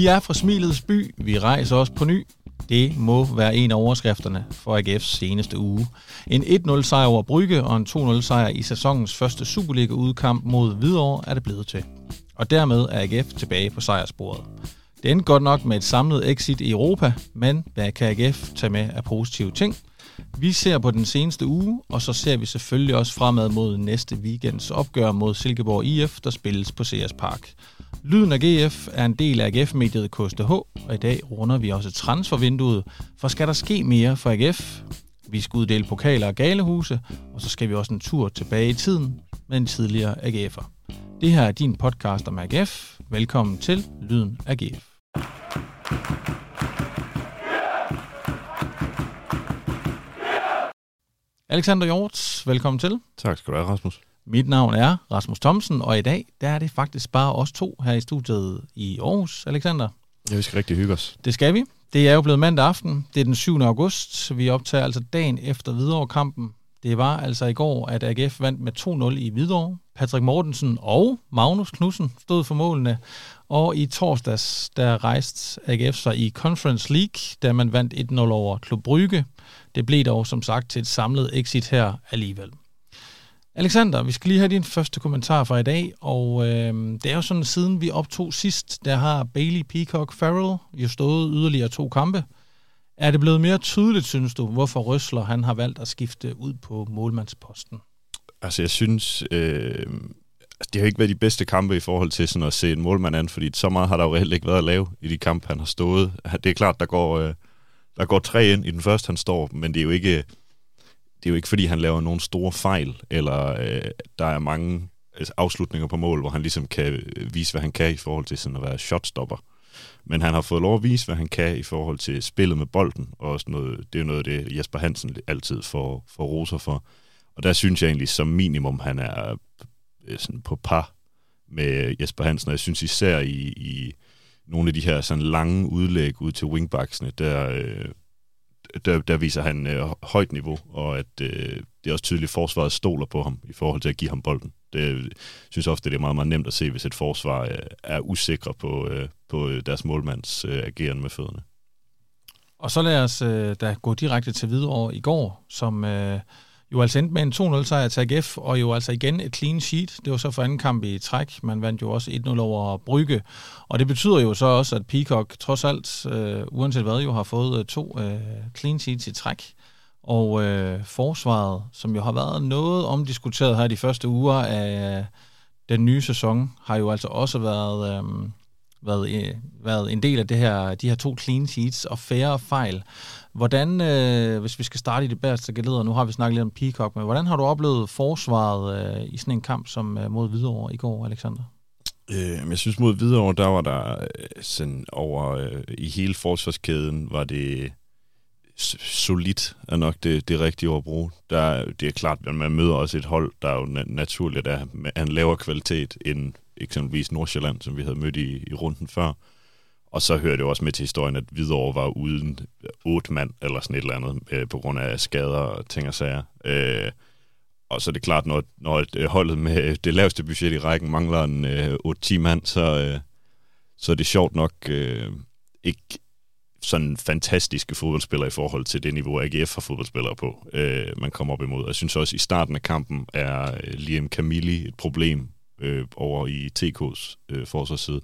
Vi er fra Smilets by. Vi rejser os på ny. Det må være en af overskrifterne for AGF's seneste uge. En 1-0 sejr over Brygge og en 2-0 sejr i sæsonens første Superliga-udkamp mod Hvidovre er det blevet til. Og dermed er AGF tilbage på sejrsporet. Det endte godt nok med et samlet exit i Europa, men hvad kan AGF tage med af positive ting? Vi ser på den seneste uge, og så ser vi selvfølgelig også fremad mod næste weekends opgør mod Silkeborg IF, der spilles på CS Park. Lyden af GF er en del af AGF-mediet KSTH, og i dag runder vi også transfervinduet, for skal der ske mere for AGF? Vi skal uddele pokaler og galehuse, og så skal vi også en tur tilbage i tiden med en tidligere AGF'er. Det her er din podcast om AGF. Velkommen til Lyden af GF. Alexander Hjorts, velkommen til. Tak skal du have, Rasmus. Mit navn er Rasmus Thomsen, og i dag der er det faktisk bare os to her i studiet i Aarhus, Alexander. Ja, vi skal rigtig hygge os. Det skal vi. Det er jo blevet mandag aften. Det er den 7. august. Vi optager altså dagen efter Hvidovre-kampen. Det var altså i går, at AGF vandt med 2-0 i Hvidovre. Patrick Mortensen og Magnus Knudsen stod for målene. Og i torsdags, der rejste AGF sig i Conference League, da man vandt 1-0 over Klub Brygge. Det blev dog som sagt til et samlet exit her alligevel. Alexander, vi skal lige have din første kommentar fra i dag, og øh, det er jo sådan, siden vi optog sidst, der har Bailey Peacock Farrell jo stået yderligere to kampe. Er det blevet mere tydeligt, synes du, hvorfor Røsler han har valgt at skifte ud på målmandsposten? Altså, jeg synes, øh, Altså, det har ikke været de bedste kampe i forhold til sådan at se en målmand an, fordi så meget har der jo reelt ikke været at lave i de kampe, han har stået. Det er klart, der går, øh, der går tre ind i den første, han står, men det er jo ikke, det er jo ikke fordi, han laver nogle store fejl, eller øh, der er mange altså, afslutninger på mål, hvor han ligesom kan øh, vise, hvad han kan i forhold til sådan at være shotstopper. Men han har fået lov at vise, hvad han kan i forhold til spillet med bolden, og også noget, det er noget af det, Jesper Hansen altid får, får roser for. Og der synes jeg egentlig som minimum, han er Øh, sådan på par med Jesper Hansen, og jeg synes især i, i nogle af de her sådan lange udlæg ud til wingbacksene, der, øh, der, der viser han øh, højt niveau, og at øh, det er også tydeligt, at forsvaret stoler på ham i forhold til at give ham bolden. Det synes ofte, det er meget, meget nemt at se, hvis et forsvar øh, er usikre på, øh, på deres målmands øh, ageren med fødderne. Og så lad os øh, da gå direkte til Hvidovre i går, som øh, jo altså endte med en 2-0 sejr til AGF, og jo altså igen et clean sheet. Det var så for anden kamp i træk. Man vandt jo også 1-0 over Brygge. Og det betyder jo så også, at Peacock trods alt, øh, uanset hvad, jo har fået øh, to øh, clean sheets i træk. Og øh, forsvaret, som jo har været noget omdiskuteret her de første uger af øh, den nye sæson, har jo altså også været... Øh, været, øh, været en del af det her, de her to clean sheets og færre fejl. Hvordan, øh, hvis vi skal starte i det bedste geleder, nu har vi snakket lidt om Peacock, men hvordan har du oplevet forsvaret øh, i sådan en kamp som øh, mod Hvidovre i går, Alexander? Øh, jeg synes mod Hvidovre, der var der øh, sådan over øh, i hele forsvarskæden, var det solidt er nok det, det rigtige ord at bruge. Der, det er klart, at man møder også et hold, der jo na- naturligt er er en lavere kvalitet end eksempelvis Nordsjælland, som vi havde mødt i, i runden før. Og så hører det også med til historien, at Hvidovre var uden otte mand eller sådan et eller andet, øh, på grund af skader og ting og sager. Øh, og så er det klart, når, når øh, holdet med det laveste budget i rækken mangler en øh, 8-10 mand, så, øh, så er det sjovt nok øh, ikke sådan fantastiske fodboldspillere i forhold til det niveau, AGF har fodboldspillere på, øh, man kommer op imod. Jeg synes også, at i starten af kampen er øh, Liam Camilli et problem øh, over i TK's øh, forsvarsside.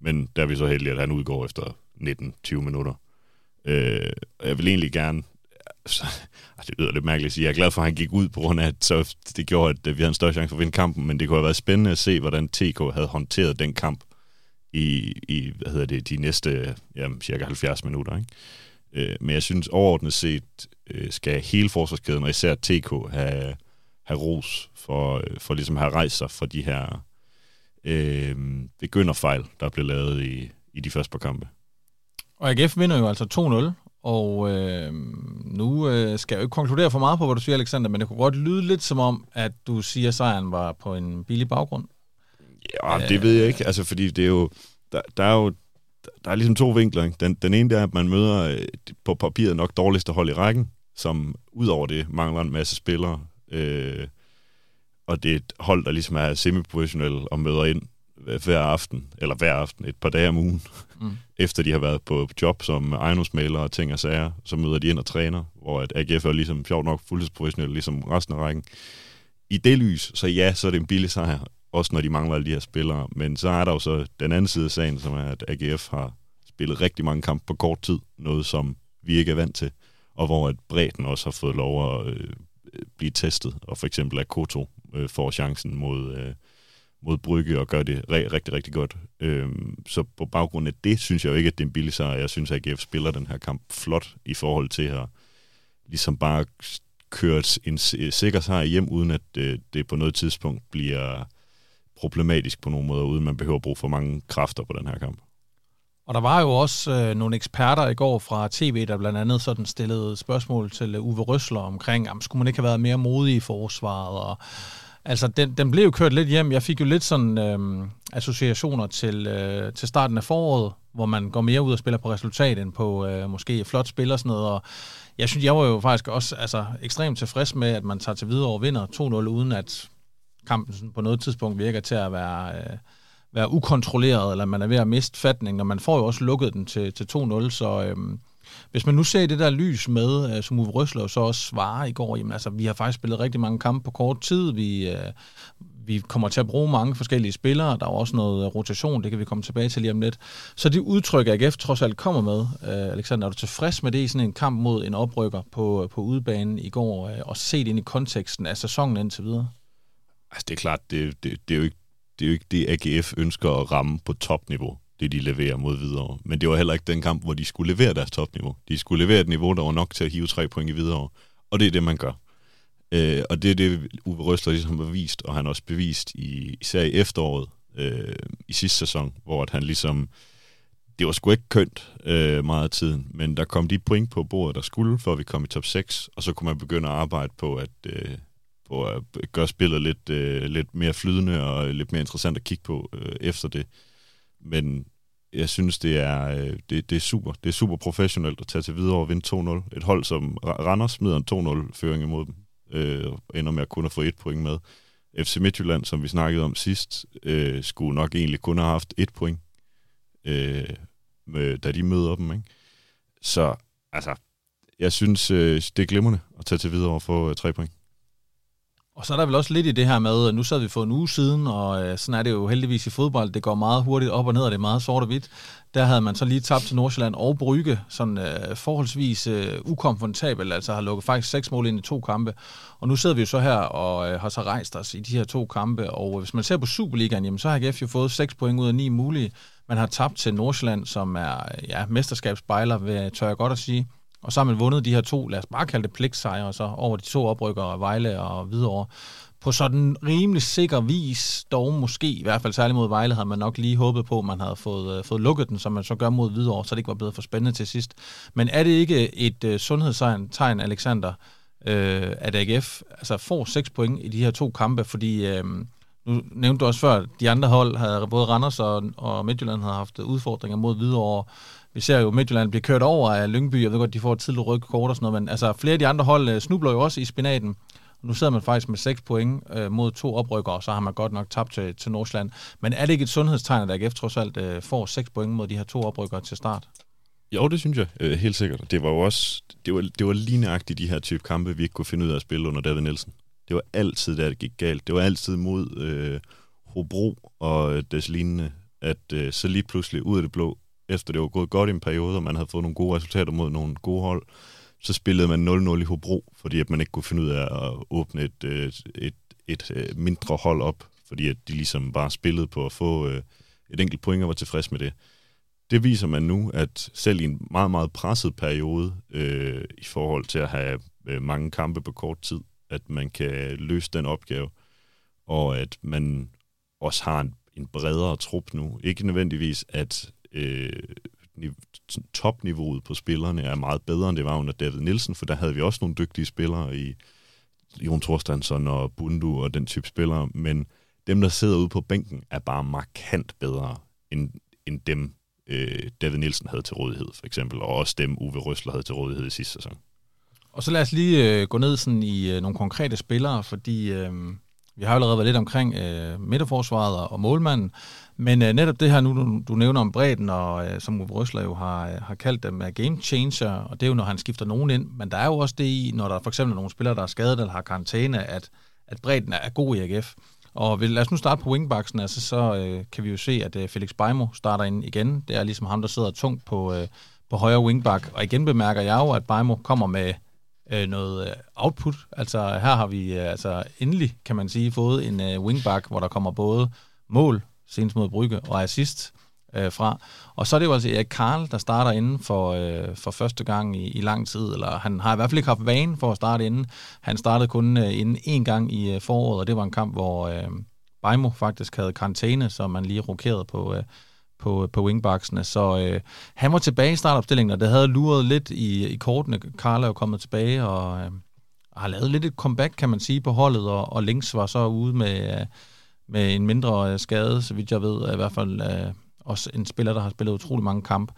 Men der er vi så heldige, at han udgår efter 19-20 minutter. Øh, jeg vil egentlig gerne... Altså, det lyder lidt mærkeligt at sige. Jeg er glad for, at han gik ud på grund af, at så det gjorde, at vi havde en større chance for at vinde kampen, men det kunne have været spændende at se, hvordan TK havde håndteret den kamp i, i hvad hedder det, de næste jamen, cirka 70 minutter. Ikke? Øh, men jeg synes overordnet set øh, skal hele forsvarskæden, og især TK, have, have ros for, øh, for ligesom at have rejst sig for de her øh, begynderfejl, der blev lavet i, i de første par kampe. Og AGF vinder jo altså 2-0, og øh, nu øh, skal jeg jo ikke konkludere for meget på, hvad du siger, Alexander, men det kunne godt lyde lidt som om, at du siger, at sejren var på en billig baggrund. Ja, det ved jeg ikke, altså fordi det er jo, der, der er jo der er ligesom to vinkler. Ikke? Den, den ene er, at man møder øh, på papiret nok dårligste hold i rækken, som udover det mangler en masse spillere. Øh, og det er et hold, der ligesom er semi-professionel og møder ind hver aften, eller hver aften, et par dage om ugen, mm. efter de har været på job som ejendomsmalere og ting og sager, så møder de ind og træner, hvor at AGF er ligesom sjovt nok fuldtidsprofessionel, ligesom resten af rækken. I det lys, så ja, så er det en billig sejr, også når de mangler alle de her spillere, men så er der jo så den anden side af sagen, som er, at AGF har spillet rigtig mange kampe på kort tid, noget som vi ikke er vant til, og hvor at bredden også har fået lov at øh, blive testet, og for eksempel at Koto øh, får chancen mod, øh, mod Brygge og gør det rigtig, rigtig godt. Øh, så på baggrund af det, synes jeg jo ikke, at det er en billig sejr. Jeg synes, at AGF spiller den her kamp flot i forhold til at ligesom bare køre en sikker sejr hjem, uden at det, øh, det på noget tidspunkt bliver problematisk på nogen måde, uden man behøver at bruge for mange kræfter på den her kamp. Og der var jo også øh, nogle eksperter i går fra tv, der blandt andet sådan stillede spørgsmål til Uwe Røsler omkring, om skulle man ikke have været mere modig i forsvaret, og Altså, den, den blev jo kørt lidt hjem. Jeg fik jo lidt sådan øh, associationer til, øh, til starten af foråret, hvor man går mere ud og spiller på resultat end på øh, måske flot spil og sådan noget. Og jeg synes, jeg var jo faktisk også altså, ekstremt tilfreds med, at man tager til videre og vinder 2-0, uden at kampen på noget tidspunkt virker til at være, øh, være ukontrolleret, eller man er ved at miste fatning, og man får jo også lukket den til, til 2-0, så... øhm, hvis man nu ser det der lys med, øh, som Uwe Røsler så også svarer i går, jamen altså, vi har faktisk spillet rigtig mange kampe på kort tid. Vi, øh, vi kommer til at bruge mange forskellige spillere. Der er også noget øh, rotation, det kan vi komme tilbage til lige om lidt. Så det udtryk, AGF trods alt kommer med, øh, Alexander, er du tilfreds med det i sådan en kamp mod en oprykker på, øh, på udebanen i går, øh, og set ind i konteksten af sæsonen indtil videre? Altså, det er klart, det, det, det, er jo ikke, det er jo ikke det, AGF ønsker at ramme på topniveau det de leverer mod videre. Men det var heller ikke den kamp, hvor de skulle levere deres topniveau. De skulle levere et niveau, der var nok til at hive tre point i videre. Og det er det, man gør. Øh, og det er det, Uwe Røsler ligesom har vist, og han har også bevist i, især i efteråret øh, i sidste sæson, hvor at han ligesom, det var sgu ikke kønt øh, meget af tiden, men der kom de point på bordet, der skulle, før vi kom i top 6, og så kunne man begynde at arbejde på at, øh, på at gøre spillet lidt, øh, lidt mere flydende og lidt mere interessant at kigge på øh, efter det. Men jeg synes, det er, øh, det, det er super. Det er super professionelt at tage til videre og vinde 2-0. Et hold som Randers smider en 2-0-føring imod dem, øh, ender med at kun at få et point med. FC Midtjylland, som vi snakkede om sidst, øh, skulle nok egentlig kun have haft et point, øh, med, da de møder dem. Ikke? Så altså, jeg synes, øh, det er glimrende at tage til videre og få øh, tre point. Og så er der vel også lidt i det her med, nu sad vi for en uge siden, og øh, sådan er det jo heldigvis i fodbold, det går meget hurtigt op og ned, og det er meget sort og hvidt. Der havde man så lige tabt til Nordsjælland og Brygge, sådan øh, forholdsvis øh, ukomfortabelt, altså har lukket faktisk seks mål ind i to kampe. Og nu sidder vi jo så her og øh, har så rejst os i de her to kampe, og øh, hvis man ser på Superligaen, jamen, så har AGF jo fået seks point ud af ni mulige. Man har tabt til Nordsjælland, som er ja, mesterskabsbejler, tør jeg godt at sige. Og så har man vundet de her to, lad os bare kalde det pligtsejre, så over de to oprykkere, Vejle og Hvidovre. På sådan rimelig sikker vis, dog måske, i hvert fald særligt mod Vejle, havde man nok lige håbet på, at man havde fået, øh, fået lukket den, som man så gør mod Hvidovre, så det ikke var blevet for spændende til sidst. Men er det ikke et øh, sundhedstegn, Alexander, øh, at AGF altså, får seks point i de her to kampe? Fordi Øh, nu nævnte du også før, at de andre hold, havde både Randers og, og Midtjylland, havde haft udfordringer mod Hvidovre, vi ser jo, Midtjylland bliver kørt over af Lyngby. Jeg ved godt, de får et tidligt rødt kort og sådan noget, men altså, flere af de andre hold øh, snubler jo også i spinaten. Nu sidder man faktisk med 6 point øh, mod to oprykker, og så har man godt nok tabt til, til Nordsjælland. Men er det ikke et sundhedstegn, at AGF trods alt øh, får 6 point mod de her to oprykker til start? Jo, det synes jeg øh, helt sikkert. Det var jo også det var, det var lige nøjagtigt de her type kampe, vi ikke kunne finde ud af at spille under David Nielsen. Det var altid, der det gik galt. Det var altid mod øh, Hobro og øh, des lignende, at øh, så lige pludselig ud af det blå, efter det var gået godt i en periode, og man havde fået nogle gode resultater mod nogle gode hold, så spillede man 0-0 i Hobro, fordi at man ikke kunne finde ud af at åbne et, øh, et, et, et mindre hold op, fordi at de ligesom bare spillede på at få øh, et enkelt point og var tilfreds med det. Det viser man nu, at selv i en meget, meget presset periode øh, i forhold til at have mange kampe på kort tid, at man kan løse den opgave, og at man også har en, en bredere trup nu. Ikke nødvendigvis, at øh, topniveauet på spillerne er meget bedre, end det var under David Nielsen, for der havde vi også nogle dygtige spillere i Jon Thorstensson og Bundu og den type spillere, men dem, der sidder ude på bænken, er bare markant bedre end, end dem, øh, David Nielsen havde til rådighed, for eksempel, og også dem Uwe Røsler havde til rådighed i sidste sæson. Og så lad os lige øh, gå ned sådan i øh, nogle konkrete spillere, fordi øh, vi har allerede været lidt omkring øh, midterforsvaret og målmanden, men øh, netop det her nu, du, du nævner om bredden, og øh, som Uwe Røsler jo har, øh, har kaldt dem er game changer, og det er jo, når han skifter nogen ind, men der er jo også det i, når der for eksempel er nogle spillere, der er skadet eller har karantæne, at, at bredden er god i AGF. Og lad os nu starte på wingbacksen, altså så øh, kan vi jo se, at øh, Felix Beimo starter ind igen. Det er ligesom ham, der sidder tungt på, øh, på højre wingback. Og igen bemærker jeg jo, at Beimo kommer med øh, noget øh, output. Altså her har vi øh, altså endelig, kan man sige, fået en øh, wingback, hvor der kommer både mål, senest mod Brygge, og assist øh, fra. Og så er det jo altså Erik Karl, der starter inden for, øh, for første gang i, i lang tid, eller han har i hvert fald ikke haft vane for at starte inden. Han startede kun øh, inden en gang i øh, foråret, og det var en kamp, hvor øh, Beimo faktisk havde karantæne, så man lige rokerede på, øh, på, på wingbacksene. Så øh, han var tilbage i startopstillingen, og det havde luret lidt i, i kortene. Karl er jo kommet tilbage og øh, har lavet lidt et comeback, kan man sige, på holdet, og, og Links var så ude med, øh, med en mindre øh, skade, så vidt jeg ved, i hvert fald øh, også en spiller, der har spillet utrolig mange kampe.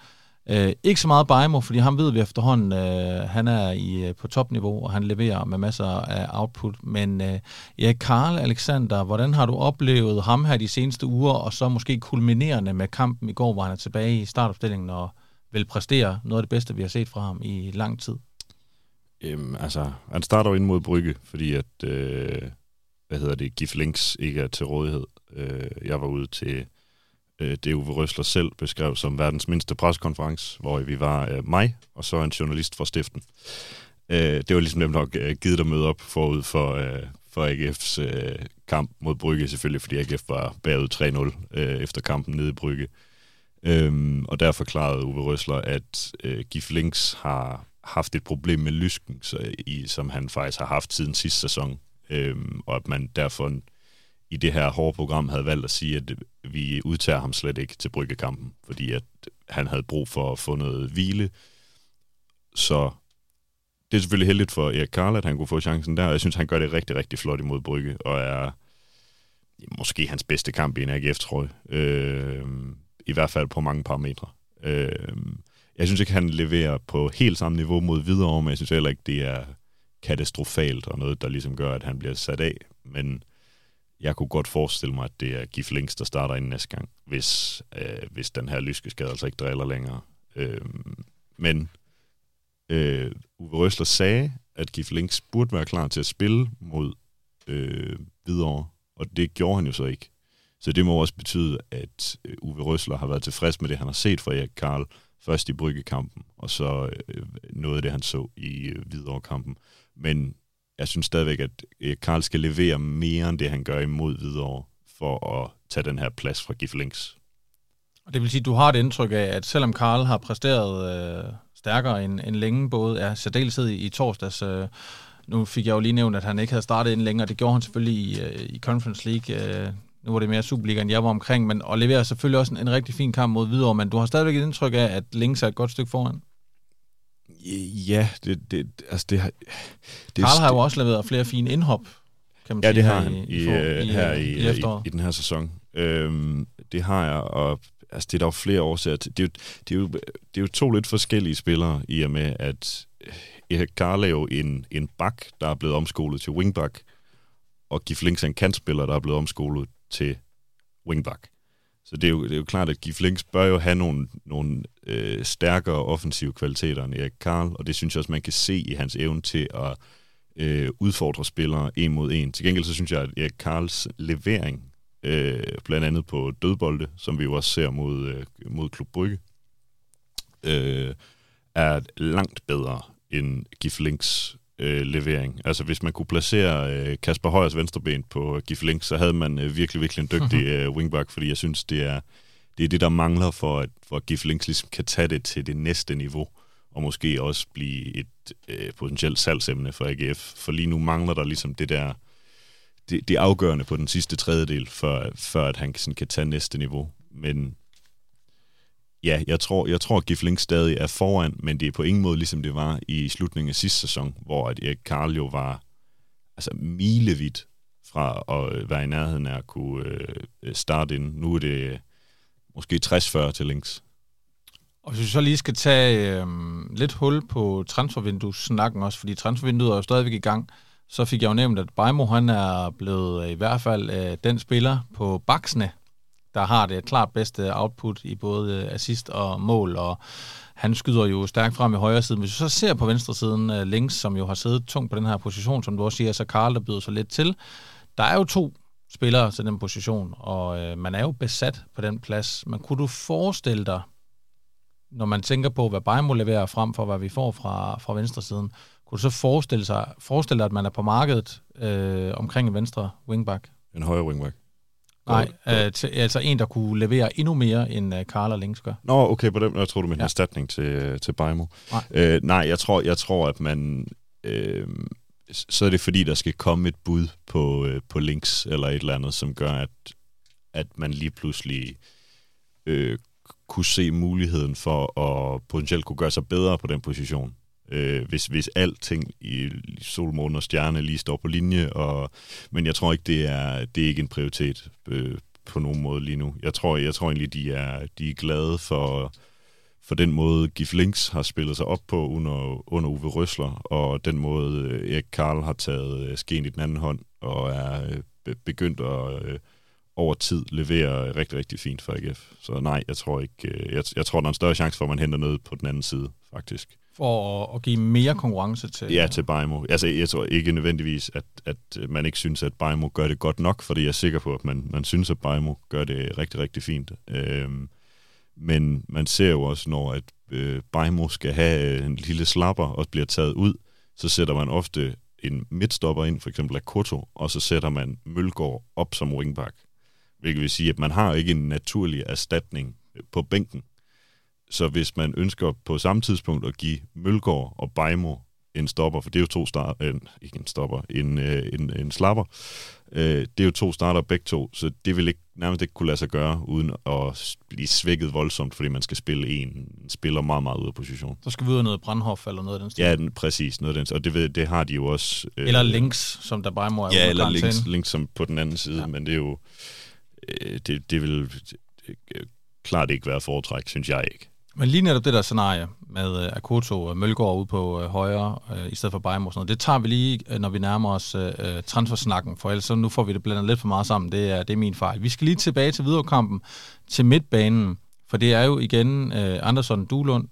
Øh, ikke så meget Bajmo, fordi han ved vi efterhånden, øh, han er i, øh, på topniveau, og han leverer med masser af output. Men øh, ja, Karl Alexander, hvordan har du oplevet ham her de seneste uger, og så måske kulminerende med kampen i går, hvor han er tilbage i startopstillingen og vil præstere noget af det bedste, vi har set fra ham i lang tid? Øhm, altså, han starter jo ind mod Brygge, fordi at, øh, hvad hedder det, Gif Links ikke er til rådighed. Øh, jeg var ude til øh, det Uwe Røsler selv beskrev som verdens mindste preskonference, hvor vi var øh, mig og så en journalist fra stiften. Øh, det var ligesom nemt nok øh, givet at møde op forud for, øh, for AGF's øh, kamp mod Brygge, selvfølgelig fordi AGF var bagud 3-0 øh, efter kampen nede i Brygge. Øhm, og der forklarede Uwe Røsler, at øh, Gif Links har haft et problem med lysken, så, i, som han faktisk har haft siden sidste sæson, øhm, og at man derfor i det her hårde program havde valgt at sige, at vi udtager ham slet ikke til bryggekampen, fordi at han havde brug for at få noget hvile. Så det er selvfølgelig heldigt for Erik Karl, at han kunne få chancen der. og Jeg synes, han gør det rigtig, rigtig flot imod Brygge, og er måske hans bedste kamp i en AGF, tror jeg. Øh, I hvert fald på mange parametre. Øh, jeg synes ikke, han leverer på helt samme niveau mod videre, men jeg synes heller ikke, det er katastrofalt og noget, der ligesom gør, at han bliver sat af. Men jeg kunne godt forestille mig, at det er Gif Links, der starter inden næste gang, hvis, øh, hvis den her lyske skade altså ikke driller længere. Øh, men øh, Uwe Røsler sagde, at Gif Links burde være klar til at spille mod øh, videre, og det gjorde han jo så ikke. Så det må også betyde, at øh, Uwe Røsler har været tilfreds med det, han har set fra Erik Karl, først i Bryggekampen, og så øh, noget af det, han så i øh, videre kampen. Men jeg synes stadigvæk, at øh, Karl skal levere mere end det, han gør imod videre for at tage den her plads fra Gif Links. Og det vil sige, at du har et indtryk af, at selvom Karl har præsteret øh, stærkere end, end længe, både er særdeleshed i, i torsdags, øh, nu fik jeg jo lige nævnt, at han ikke havde startet ind længere, det gjorde han selvfølgelig i, øh, i Conference League, øh, nu var det mere Superliga, end jeg var omkring, men og leverer selvfølgelig også en, en rigtig fin kamp mod Hvidovre, men du har stadigvæk et indtryk af, at Links er et godt stykke foran. Ja, det, det, altså det har... Det, Karl har jo også leveret flere fine indhop, kan man ja, sige, det har han i, i, i, her i, i, i, i den her sæson. Øhm, det har jeg, og altså, det er der jo flere årsager til. Det er, jo, det, er jo, det er jo to lidt forskellige spillere, i og med, at Erik Karl er jo en, en bak, der er blevet omskolet til wingback, og Gif Links er en kantspiller, der er blevet omskolet til wingback. Så det er jo, det er jo klart, at Gif Links bør jo have nogle, nogle øh, stærkere offensive kvaliteter end Erik Karl, og det synes jeg også, man kan se i hans evne til at øh, udfordre spillere en mod en. Til gengæld så synes jeg, at Erik Karls levering, øh, blandt andet på dødbolde, som vi jo også ser mod, øh, mod Klub Brygge, øh, er langt bedre end Gif Links øh, levering. Altså hvis man kunne placere øh, Kasper Højers venstreben på Gif Link, så havde man øh, virkelig, virkelig en dygtig øh, wingback, fordi jeg synes, det er, det er det, der mangler for, at, for at Gif Links ligesom kan tage det til det næste niveau, og måske også blive et øh, potentielt salgsemne for AGF. For lige nu mangler der ligesom det der, det, det afgørende på den sidste tredjedel, før, før at han sådan kan tage næste niveau. Men ja, jeg tror, jeg tror at Gifling stadig er foran, men det er på ingen måde ligesom det var i slutningen af sidste sæson, hvor at Erik Karl jo var altså milevidt fra at øh, være i nærheden af at kunne øh, øh starte ind. Nu er det øh, måske 60-40 til links. Og hvis vi så lige skal tage øh, lidt hul på transfervindues-snakken også, fordi transfervinduet er jo stadigvæk i gang, så fik jeg jo nævnt, at Bejmo han er blevet i hvert fald øh, den spiller på baksene, der har det klart bedste output i både øh, assist og mål, og han skyder jo stærkt frem i højre side. Hvis du så ser på venstre siden, uh, Links, som jo har siddet tungt på den her position, som du også siger, så Karl, der byder så lidt til. Der er jo to spillere til den position, og øh, man er jo besat på den plads. Men kunne du forestille dig, når man tænker på, hvad Bajmo leverer frem for, hvad vi får fra, fra venstre siden, kunne du så forestille, sig, forestille dig, at man er på markedet øh, omkring en venstre wingback? En højre wingback. Nej, øh, til, altså en, der kunne levere endnu mere, end Karl og Links gør. Nå, okay, på den, jeg tror du med en ja. erstatning til, til Bajmo. Nej. Øh, nej, jeg tror, jeg tror, at man... Øh, så er det fordi, der skal komme et bud på, øh, på Links eller et eller andet, som gør, at, at man lige pludselig øh, kunne se muligheden for at potentielt kunne gøre sig bedre på den position. Øh, hvis, hvis alting i sol, måne og stjerne lige står på linje. Og, men jeg tror ikke, det er, det er ikke en prioritet øh, på nogen måde lige nu. Jeg tror, jeg tror egentlig, de er, de er glade for, for den måde, Gif Links har spillet sig op på under, under Uwe Røsler, og den måde, øh, Erik Karl har taget øh, skeen i den anden hånd, og er øh, begyndt at over tid levere rigtig, rigtig fint for AGF. Så nej, jeg tror ikke, jeg, jeg tror, der er en større chance for, at man henter noget på den anden side, faktisk. For at, at give mere konkurrence til... Ja, til Bajmo. Altså, jeg tror ikke nødvendigvis, at, at man ikke synes, at Bajmo gør det godt nok, fordi jeg er sikker på, at man, man synes, at Bajmo gør det rigtig, rigtig fint. Øhm, men man ser jo også, når at øh, Bajmo skal have øh, en lille slapper og bliver taget ud, så sætter man ofte en midtstopper ind, for eksempel Akoto, og så sætter man Mølgaard op som wingback. Hvilket vil sige, at man har ikke en naturlig erstatning øh, på bænken. Så hvis man ønsker på samme tidspunkt at give Mølgaard og Bejmo en stopper, for det er jo to starter, øh, ikke en stopper, en, øh, en, en slapper, øh, det er jo to starter begge to, så det vil ikke, nærmest ikke kunne lade sig gøre, uden at blive svækket voldsomt, fordi man skal spille en spiller meget, meget ud af position. Så skal vi ud af noget Brandhoff eller noget af den stil. Ja, den, præcis, noget af den og det, ved, det har de jo også. Øh, eller links, som der bare må Ja, eller links, links som på den anden side, ja. men det er jo, øh, det, det vil det, klart ikke være foretræk, synes jeg ikke. Men lige netop det der scenarie med øh, uh, Akoto og øh, Mølgaard ude på uh, højre, uh, i stedet for Bajmo og sådan noget, det tager vi lige, uh, når vi nærmer os uh, transfersnakken, for ellers så nu får vi det blandet lidt for meget sammen. Det er, det er min fejl. Vi skal lige tilbage til viderekampen, til midtbanen, for det er jo igen uh, Andersson Dulund,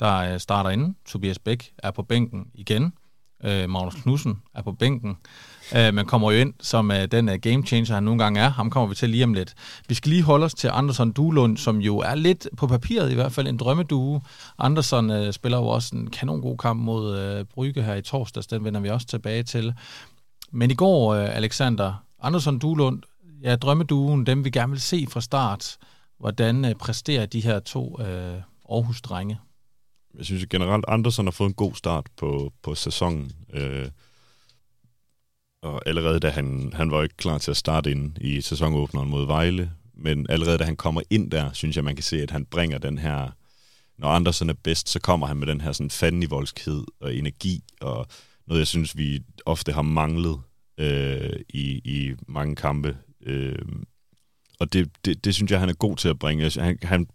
der uh, starter inden. Tobias Bæk er på bænken igen. Uh, Magnus Knudsen er på bænken. Uh, man kommer jo ind som uh, den uh, game changer, han nogle gange er. Ham kommer vi til lige om lidt. Vi skal lige holde os til Andersson Duelund, som jo er lidt på papiret i hvert fald en drømmedue. Andersson uh, spiller jo også en kanon god kamp mod uh, Brygge her i torsdags. Den vender vi også tilbage til. Men i går, uh, Alexander, Andersson Duelund, ja, drømmeduen, dem vi gerne vil se fra start. Hvordan uh, præsterer de her to uh, Aarhus-drenge? Jeg synes generelt, Andersson har fået en god start på, på sæsonen. Uh og allerede da han, han var ikke klar til at starte ind i sæsonåbneren mod Vejle, men allerede da han kommer ind der, synes jeg, man kan se, at han bringer den her, når Andersen er bedst, så kommer han med den her sådan fandenivoldskhed og energi, og noget, jeg synes, vi ofte har manglet øh, i, i mange kampe. Øh, og det, det, det synes jeg, han er god til at bringe. Altså, han, han,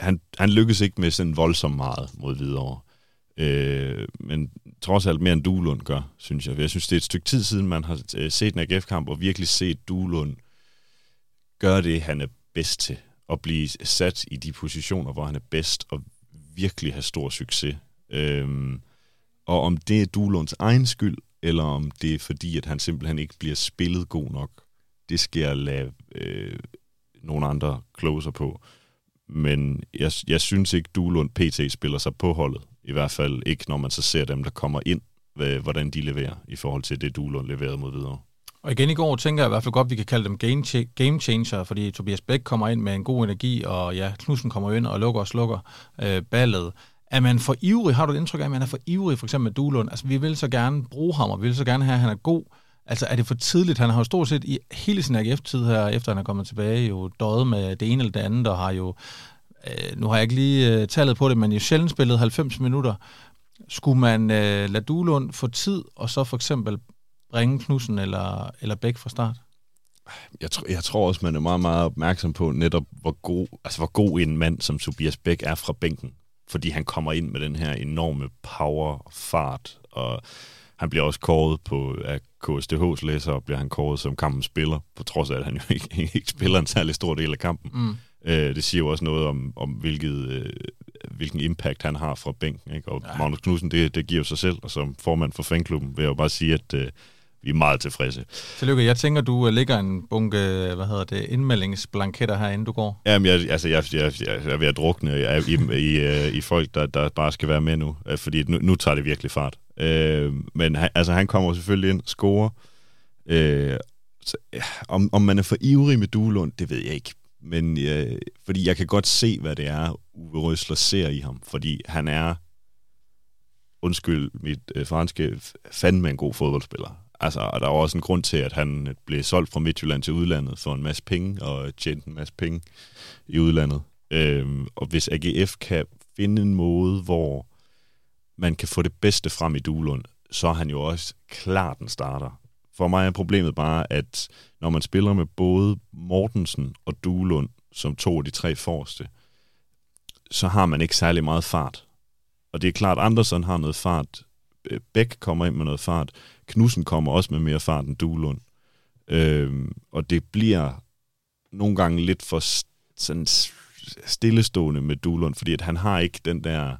han, han lykkes ikke med sådan voldsomt meget mod videre. Øh, men trods alt mere end Duelund gør, synes jeg. Jeg synes, det er et stykke tid siden, man har øh, set en AGF-kamp, og virkelig set Duelund gøre det, han er bedst til. At blive sat i de positioner, hvor han er bedst, og virkelig have stor succes. Øhm, og om det er Duelunds egen skyld, eller om det er fordi, at han simpelthen ikke bliver spillet god nok, det skal jeg lade øh, nogle andre closer på. Men jeg, jeg synes ikke, Duelund PT spiller sig på holdet. I hvert fald ikke, når man så ser dem, der kommer ind, hvad, hvordan de leverer i forhold til det, Duelund leverede mod videre. Og igen i går tænker jeg i hvert fald godt, at vi kan kalde dem game, game changer, fordi Tobias Bæk kommer ind med en god energi, og ja, Knudsen kommer ind og lukker og slukker øh, ballet. Er man for ivrig? Har du et indtryk af, at man er for ivrig, for eksempel med Duelund? Altså, vi vil så gerne bruge ham, og vi vil så gerne have, at han er god. Altså, er det for tidligt? Han har jo stort set i hele sin AGF-tid her, efter han er kommet tilbage, jo døjet med det ene eller det andet, og har jo øh, nu har jeg ikke lige øh, tallet på det, men jo sjældent spillet 90 minutter. Skulle man øh, lade Duelund få tid, og så for eksempel bringe Knudsen eller, eller Bæk fra start? jeg, tr- jeg tror også, man er meget, meget opmærksom på netop, hvor god, altså, hvor god en mand som Tobias Bæk er fra bænken. Fordi han kommer ind med den her enorme power og fart, og han bliver også kåret på af KSDH's læser, bliver han kåret som kampens spiller, på trods af, at han jo ikke, ikke spiller en særlig stor del af kampen. Mm. Øh, det siger jo også noget om, om hvilket, øh, hvilken impact han har fra bænken. Ikke? Og ja. Magnus Knudsen, det, det giver sig selv, og som formand for fanklubben vil jeg jo bare sige, at øh, vi er meget tilfredse. Tillykke. Jeg tænker, du øh, lægger en bunke hvad hedder det, indmeldingsblanketter her, inden du går. Jamen, jeg, altså, jeg, jeg, jeg, jeg er ved at drukne i, i, i, øh, i folk, der, der bare skal være med nu, øh, fordi nu, nu tager det virkelig fart. Øh, men han, altså, han kommer selvfølgelig ind, scorer. Øh, så, ja, om, om man er for ivrig med Duelund, det ved jeg ikke. Men øh, fordi jeg kan godt se, hvad det er, Uwe Røsler ser i ham. Fordi han er, undskyld mit øh, franske, fandme en god fodboldspiller. Altså, og der er også en grund til, at han øh, blev solgt fra Midtjylland til udlandet for en masse penge, og tjente en masse penge i udlandet. Øhm, og hvis AGF kan finde en måde, hvor man kan få det bedste frem i Duelund, så er han jo også klart en starter. For mig er problemet bare, at når man spiller med både Mortensen og Duelund som to af de tre forreste, så har man ikke særlig meget fart. Og det er klart, at Andersen har noget fart, øh, Bæk kommer ind med noget fart, Knudsen kommer også med mere fart end Duelund. Øhm, og det bliver nogle gange lidt for sådan stillestående med Duelund, fordi at han har ikke den der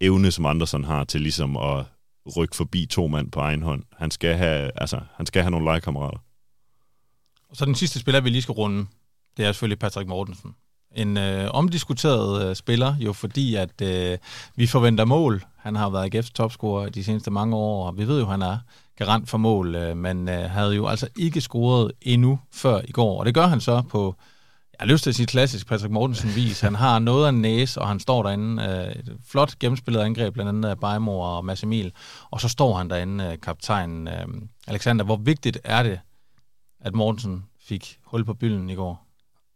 evne, som Andersen har til ligesom at rykke forbi to mand på egen hånd. Han skal have, altså, han skal have nogle legekammerater. Og så den sidste spiller, vi lige skal runde, det er selvfølgelig Patrick Mortensen. En øh, omdiskuteret øh, spiller, jo fordi at øh, vi forventer mål. Han har været AGF's topscorer de seneste mange år, og vi ved jo, at han er garant for mål, øh, men øh, havde jo altså ikke scoret endnu før i går. Og det gør han så på, jeg har lyst til at sige klassisk Patrick Mortensen vis. Han har noget af en næse, og han står derinde. Øh, et flot gennemspillet angreb, blandt andet af Bejmor og Mads Emil. Og så står han derinde, øh, kaptajn øh, Alexander. Hvor vigtigt er det, at Mortensen fik hul på bylden i går?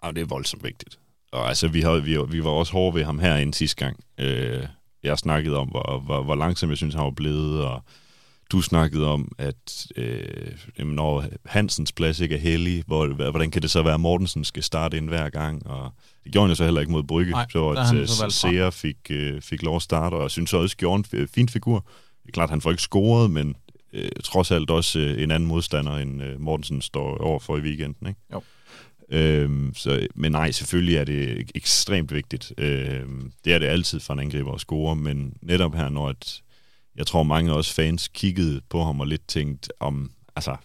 Ja, det er voldsomt vigtigt. Og altså, vi, havde, vi, vi var også hårde ved ham herinde sidste gang. Øh, jeg snakkede om, hvor, hvor, hvor langsom jeg synes, han var blevet, og du snakkede om, at øh, når Hansens plads ikke er heldig, hvor, hvordan kan det så være, at Mortensen skal starte ind hver gang? Og det gjorde han jo så heller ikke mod Brygge, Nej, så at øh, Seer fik, øh, fik lov at starte, og jeg synes også, gjorde en fin figur. Det er klart, at han får ikke scoret, men øh, trods alt også øh, en anden modstander, end øh, Mortensen står overfor i weekenden. Ikke? Jo. Øhm, så, men nej, selvfølgelig er det ekstremt vigtigt. Øhm, det er det altid for en angriber at score, men netop her, når et, jeg tror mange af os fans kiggede på ham og lidt tænkt om, altså,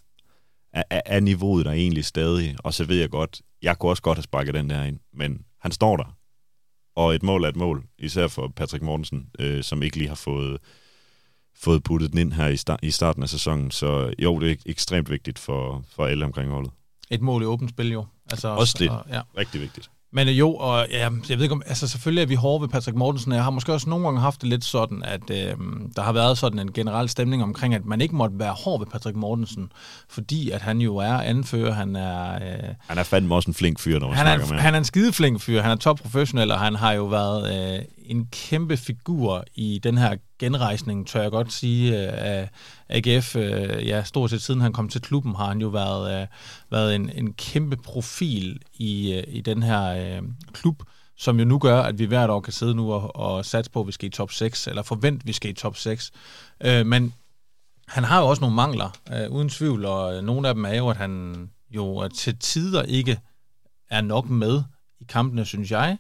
er, er niveauet der egentlig stadig? Og så ved jeg godt, jeg kunne også godt have sparket den der ind, men han står der. Og et mål er et mål, især for Patrick Mortensen, øh, som ikke lige har fået, fået puttet den ind her i, start, i starten af sæsonen. Så jo, det er ekstremt vigtigt for, for alle omkring holdet. Et mål i åbent spil jo. Altså, også det. Og, ja. Rigtig vigtigt. Men øh, jo, og ja, jeg ved ikke om, altså selvfølgelig er vi hårde ved Patrick Mortensen, jeg har måske også nogle gange haft det lidt sådan, at øh, der har været sådan en generel stemning omkring, at man ikke måtte være hård ved Patrick Mortensen, fordi at han jo er anfører, han er... Øh, han er fandme også en flink fyr, når man han snakker er, med Han er en skide flink fyr, han er topprofessionel, og han har jo været øh, en kæmpe figur i den her genrejsning, tør jeg godt sige, øh, af AGF. Øh, ja, stort set siden han kom til klubben, har han jo været, øh, været en, en kæmpe profil i, i den her klub, som jo nu gør, at vi hvert år kan sidde nu og, og satse på, at vi skal i top 6, eller forvente, at vi skal i top 6. Men han har jo også nogle mangler, uden tvivl, og nogle af dem er jo, at han jo til tider ikke er nok med i kampene, synes jeg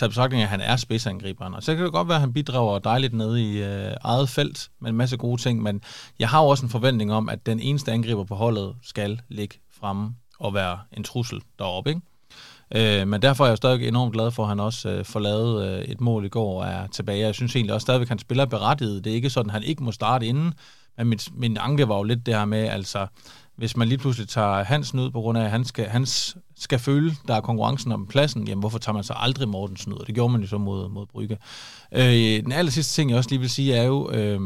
taget betragtning af, at han er spidsangriberen. Og så kan det godt være, at han bidrager dejligt nede i øh, eget felt med en masse gode ting, men jeg har også en forventning om, at den eneste angriber på holdet skal ligge fremme og være en trussel deroppe. Ikke? Øh, men derfor er jeg stadig enormt glad for, at han også øh, får lavet øh, et mål i går og er tilbage. Jeg synes egentlig også stadigvæk, at han spiller berettiget. Det er ikke sådan, at han ikke må starte inden, men min, min anke var jo lidt det her med, altså hvis man lige pludselig tager Hansen ud på grund af, at han skal, han skal føle, der er konkurrencen om pladsen, jamen hvorfor tager man så aldrig Mortensen ud? Og det gjorde man jo så mod, mod Brygge. Øh, den aller sidste ting, jeg også lige vil sige, er jo, øh,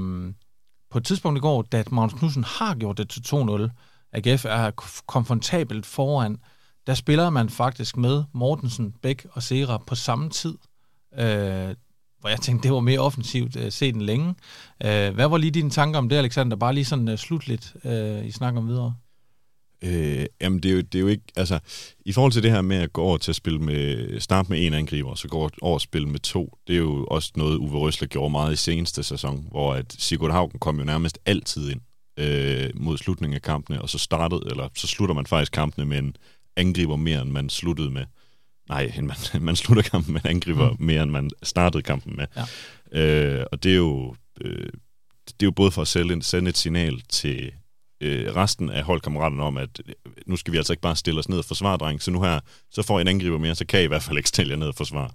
på et tidspunkt i går, da Magnus Knudsen har gjort det til 2-0, AGF er komfortabelt foran, der spiller man faktisk med Mortensen, Bæk og Sera på samme tid. Øh, hvor jeg tænkte, det var mere offensivt øh, set end længe. Øh, hvad var lige dine tanker om det, Alexander? Bare lige sådan uh, slut lidt uh, i snak om videre. Øh, jamen, det er, jo, det er jo ikke... Altså, i forhold til det her med at gå over til at spille med... Starte med en angriber, og så gå over at spille med to, det er jo også noget, Uwe Røsler gjorde meget i seneste sæson, hvor at Sigurd Haugen kom jo nærmest altid ind øh, mod slutningen af kampene, og så startede, eller så slutter man faktisk kampene med en angriber mere, end man sluttede med. Nej, man, man slutter kampen med en angriber mm. mere, end man startede kampen med. Ja. Øh, og det er jo... Øh, det er jo både for at sende, sende et signal til øh, resten af holdkammeraterne om, at øh, nu skal vi altså ikke bare stille os ned og forsvare, dreng. Så nu her, så får en angriber mere, så kan I i hvert fald ikke stille jer ned og forsvare.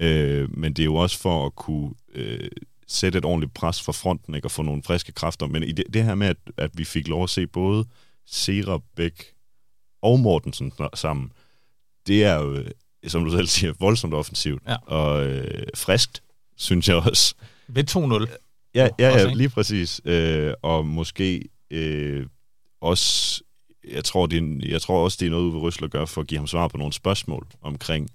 Øh, men det er jo også for at kunne øh, sætte et ordentligt pres fra fronten, ikke, og få nogle friske kræfter. Men i det, det her med, at, at vi fik lov at se både Sera, Bæk og Mortensen sammen, det er jo, som du selv siger, voldsomt offensivt. Ja. Og øh, friskt, synes jeg også. Ved 2-0. Ja, ja, ja lige præcis. Øh, og måske øh, også, jeg tror, det er, jeg tror også, det er noget, Uwe Røsler gør for at give ham svar på nogle spørgsmål omkring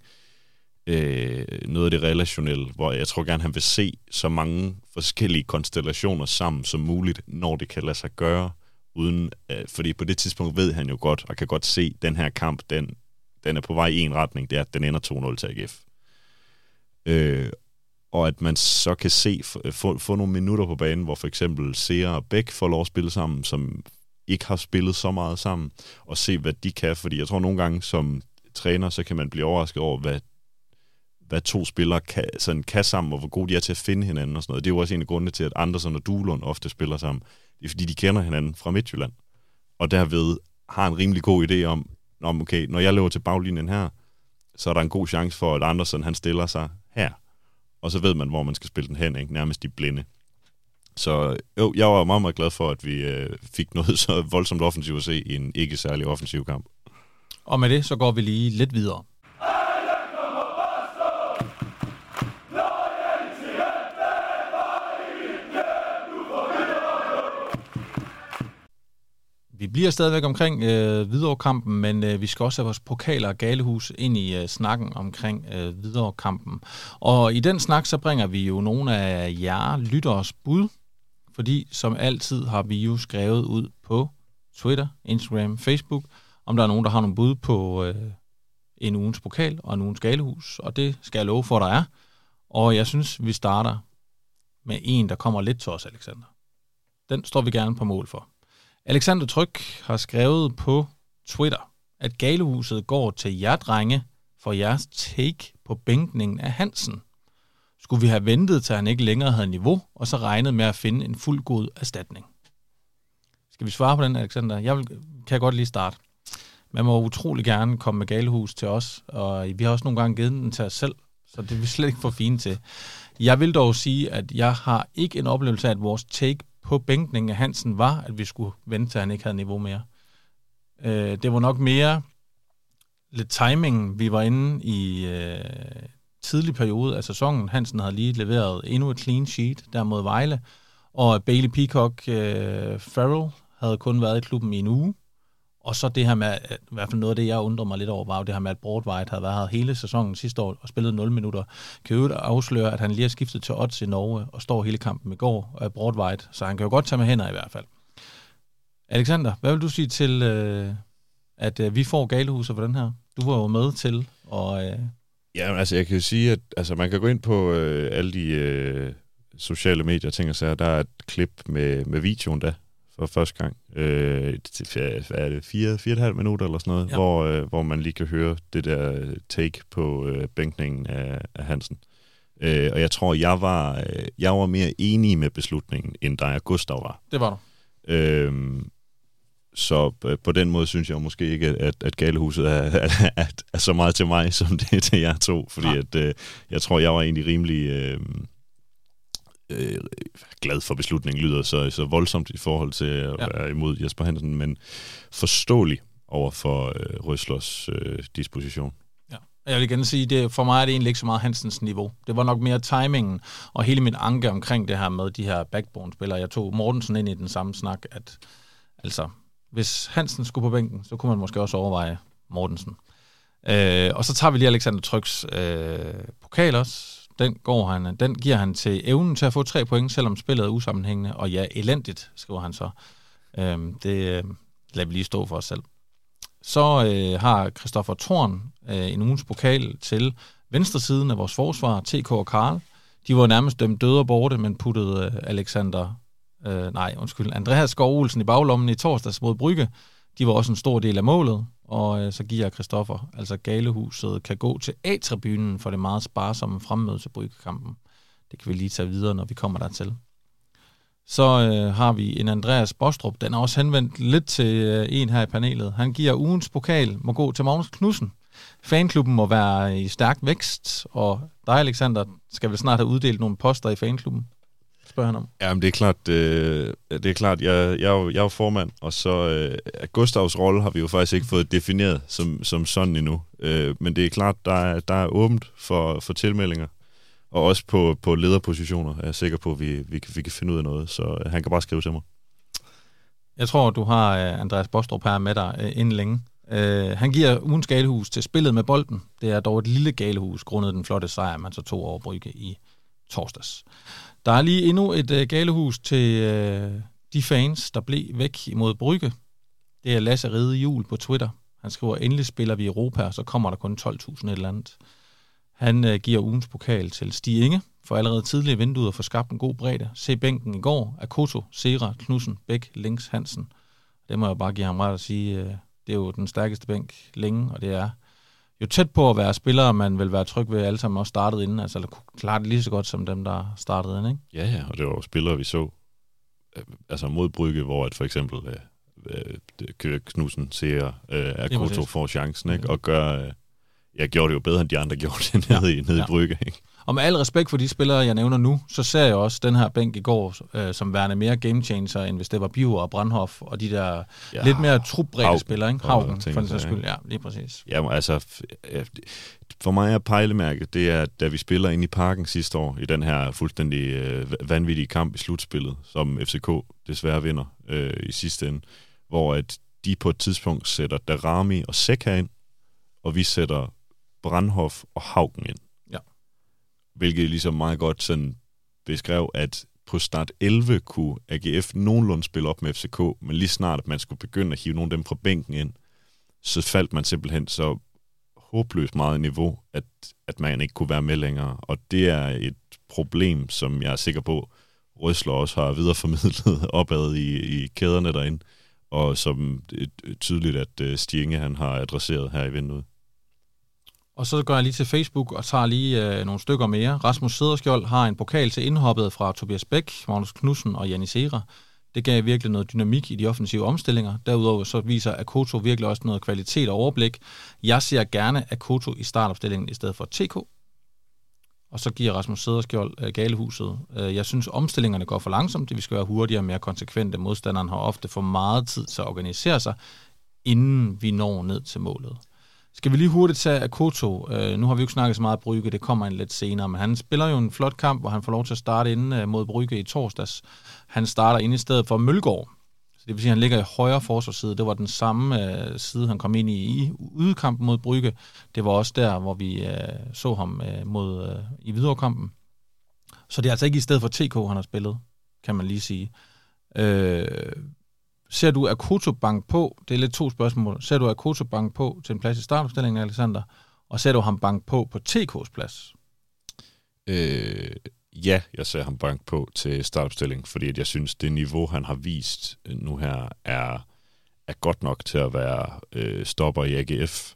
øh, noget af det relationelle, hvor jeg tror gerne, han vil se så mange forskellige konstellationer sammen som muligt, når det kan lade sig gøre, uden, øh, fordi på det tidspunkt ved han jo godt, og kan godt se, at den her kamp, den, den er på vej i en retning, det er, at den ender 2-0 til AGF. Øh, og at man så kan se, få, få nogle minutter på banen, hvor for eksempel Seer og Bæk får lov at spille sammen, som ikke har spillet så meget sammen, og se, hvad de kan, fordi jeg tror nogle gange som træner, så kan man blive overrasket over, hvad, hvad to spillere kan, sådan kan sammen, og hvor gode de er til at finde hinanden og sådan noget. Det er jo også en af grundene til, at Andersen og Duelund ofte spiller sammen. Det er fordi, de kender hinanden fra Midtjylland, og derved har en rimelig god idé om, okay, når jeg løber til baglinjen her, så er der en god chance for, at Andersen han stiller sig her og så ved man, hvor man skal spille den hen, ikke? nærmest i blinde. Så jo, jeg var meget, meget glad for, at vi øh, fik noget så voldsomt offensivt at se i en ikke særlig offensiv kamp. Og med det, så går vi lige lidt videre. Vi bliver stadigvæk omkring øh, Hvidovre-kampen, men øh, vi skal også have vores pokaler og galehus ind i øh, snakken omkring øh, Hvidovre-kampen. Og i den snak, så bringer vi jo nogle af jer lytteres bud, fordi som altid har vi jo skrevet ud på Twitter, Instagram, Facebook, om der er nogen, der har nogle bud på øh, en ugens pokal og en ugens galehus, og det skal jeg love for, der er. Og jeg synes, vi starter med en, der kommer lidt til os, Alexander. Den står vi gerne på mål for. Alexander Tryk har skrevet på Twitter, at Galehuset går til jer drenge for jeres take på bænkningen af Hansen. Skulle vi have ventet til han ikke længere havde niveau, og så regnet med at finde en fuld god erstatning? Skal vi svare på den, Alexander? Jeg vil, kan godt lige starte. Man må utrolig gerne komme med galehus til os, og vi har også nogle gange givet den til os selv, så det er vi slet ikke for fint til. Jeg vil dog sige, at jeg har ikke en oplevelse af, at vores take på bænkningen af Hansen var, at vi skulle vente til, at han ikke havde niveau mere. Øh, det var nok mere lidt timing. Vi var inde i øh, tidlig periode af sæsonen. Hansen havde lige leveret endnu et clean sheet der mod Vejle, og Bailey Peacock øh, Farrell havde kun været i klubben i en uge. Og så det her med, i hvert fald noget af det, jeg undrer mig lidt over, var jo det her med, at Broadwhite havde været her hele sæsonen sidste år og spillet 0 minutter. Kan jo afsløre, at han lige har skiftet til odds i Norge og står hele kampen i går af Broadwhite, så han kan jo godt tage med hænder i hvert fald. Alexander, hvad vil du sige til, øh, at øh, vi får galehuset for den her? Du var jo med til, og... Øh... Ja, altså jeg kan jo sige, at altså, man kan gå ind på øh, alle de øh, sociale medier ting og sager. Der er et klip med, med videoen der, for første gang. Øh, hvad er det? Fire, fire og et halvt minutter eller sådan noget, ja. hvor, øh, hvor man lige kan høre det der take på øh, bænkningen af, af Hansen. Øh, og jeg tror, jeg var, øh, jeg var mere enig med beslutningen, end dig og Gustav var. Det var du. Øh, så på den måde synes jeg måske ikke, at, at Galehuset er, er, er, er så meget til mig, som det er til jer to. Fordi ja. at, øh, jeg tror, jeg var egentlig rimelig... Øh, øh, glad for beslutningen lyder så, så voldsomt i forhold til at ja. være imod Jesper Hansen, men forståelig over for øh, Røslers øh, disposition. Ja. Jeg vil igen sige, det, for mig er det egentlig ikke så meget Hansens niveau. Det var nok mere timingen og hele min anke omkring det her med de her backbone-spillere. Jeg tog Mortensen ind i den samme snak, at altså, hvis Hansen skulle på bænken, så kunne man måske også overveje Mortensen. Øh, og så tager vi lige Alexander Tryks øh, pokal også, den, går han, den giver han til evnen til at få tre point, selvom spillet er usammenhængende. Og ja, elendigt, skriver han så. Øhm, det øh, lader vi lige stå for os selv. så øh, har Christoffer Thorn øh, en ugens pokal til venstre siden af vores forsvar, TK og Karl. De var nærmest dømt døde og borte, men puttede øh, Alexander, øh, nej, undskyld, Andreas Skov Olsen i baglommen i torsdags mod Brygge. De var også en stor del af målet, og øh, så giver Christoffer, altså Galehuset, kan gå til A-tribunen for det meget sparsomme fremmøde til Bryggekampen. Det kan vi lige tage videre, når vi kommer dertil. Så øh, har vi en Andreas Bostrup. Den er også henvendt lidt til øh, en her i panelet. Han giver ugens pokal, må gå til Magnus Knudsen. Fanklubben må være i stærk vækst, og dig, Alexander, skal vel snart have uddelt nogle poster i fanklubben? Spørger han om. Jamen, det er klart, øh, det er klart jeg, jeg, er jo, jeg er jo formand, og så øh, Gustavs rolle har vi jo faktisk ikke fået defineret som, som sådan endnu. Øh, men det er klart, der er, der er åbent for, for tilmeldinger. Og også på, på lederpositioner er jeg sikker på, at vi, vi, kan, vi kan finde ud af noget. Så øh, han kan bare skrive til mig. Jeg tror, du har øh, Andreas Bostrup her med dig øh, inden længe. Uh, han giver ugens galehus til spillet med bolden. Det er dog et lille galehus, grundet den flotte sejr, man så tog over Brygge i torsdags. Der er lige endnu et øh, galehus til øh, de fans, der blev væk imod Brygge. Det er Lasse Ride Jul på Twitter. Han skriver, endelig spiller vi i Europa, og så kommer der kun 12.000 et eller andet. Han øh, giver ugens pokal til Stig Inge, for allerede tidligere vinduet og få skabt en god bredde. Se bænken i går, Akoto, Sera, Knudsen, Bæk, Links, Hansen. Det må jeg bare give ham ret at sige, øh, det er jo den stærkeste bænk længe, og det er jo tæt på at være spillere, man vil være tryg ved, alle sammen også startede inden, altså eller kunne klare det lige så godt som dem, der startede inden, ikke? Ja, ja, og det var jo spillere, vi så øh, altså mod Brygge, hvor at for eksempel øh, øh, Knudsen ser, øh, at Koto får chancen, ikke? og gør, øh, jeg gjorde det jo bedre, end de andre gjorde det nede, ja. i, nede ja. i Brygge. Ikke? Og med al respekt for de spillere, jeg nævner nu, så ser jeg også den her bænk i går øh, som værende mere game changer, end hvis det var Biver og Brandhoff og de der ja, lidt mere trupbredte spillere, ikke? Havgen, for den sags skyld. Ja, lige præcis. Ja, altså, for mig er pejlemærket, det er, da vi spiller ind i parken sidste år, i den her fuldstændig øh, vanvittige kamp i slutspillet, som FCK desværre vinder øh, i sidste ende, hvor at de på et tidspunkt sætter Darami og Sekka ind, og vi sætter Brandhoff og Haugen ind. Hvilket ligesom meget godt sådan beskrev, at på start 11 kunne AGF nogenlunde spille op med FCK, men lige snart at man skulle begynde at hive nogle af dem fra bænken ind, så faldt man simpelthen så håbløst meget niveau, at, at man ikke kunne være med længere. Og det er et problem, som jeg er sikker på, Røsler også har videreformidlet opad i, i kæderne derinde, og som tydeligt, at øh, Stienge han har adresseret her i vinduet. Og så går jeg lige til Facebook og tager lige øh, nogle stykker mere. Rasmus Sederskjold har en pokal til indhoppet fra Tobias Bæk, Magnus Knudsen og Janis Era. Det gav virkelig noget dynamik i de offensive omstillinger. Derudover så viser Akoto virkelig også noget kvalitet og overblik. Jeg ser gerne Akoto i startopstillingen i stedet for TK. Og så giver Rasmus Sederskjold øh, galehuset. Øh, jeg synes, omstillingerne går for langsomt. Det vi skal være hurtigere og mere konsekvente. Modstanderen har ofte for meget tid til at organisere sig, inden vi når ned til målet. Skal vi lige hurtigt tage Akoto? Uh, nu har vi jo ikke snakket så meget Brygge, det kommer en lidt senere, men han spiller jo en flot kamp, hvor han får lov til at starte inde uh, øh, mod Brygge i torsdags. Han starter inde i stedet for Mølgaard. Så det vil sige, at han ligger i højre forsvarsside. Det var den samme uh, side, han kom ind i i udkampen mod Brygge. Det var også der, hvor vi uh, så ham uh, mod uh, i viderekampen. Så det er altså ikke i stedet for TK, han har spillet, kan man lige sige. Uh, Ser du Akoto bank på, det er lidt to spørgsmål, ser du Akoto bank på til en plads i startopstillingen, Alexander, og ser du ham bank på på TK's plads? Øh, ja, jeg ser ham bank på til startopstillingen, fordi at jeg synes, det niveau, han har vist øh, nu her, er, er godt nok til at være øh, stopper i AGF.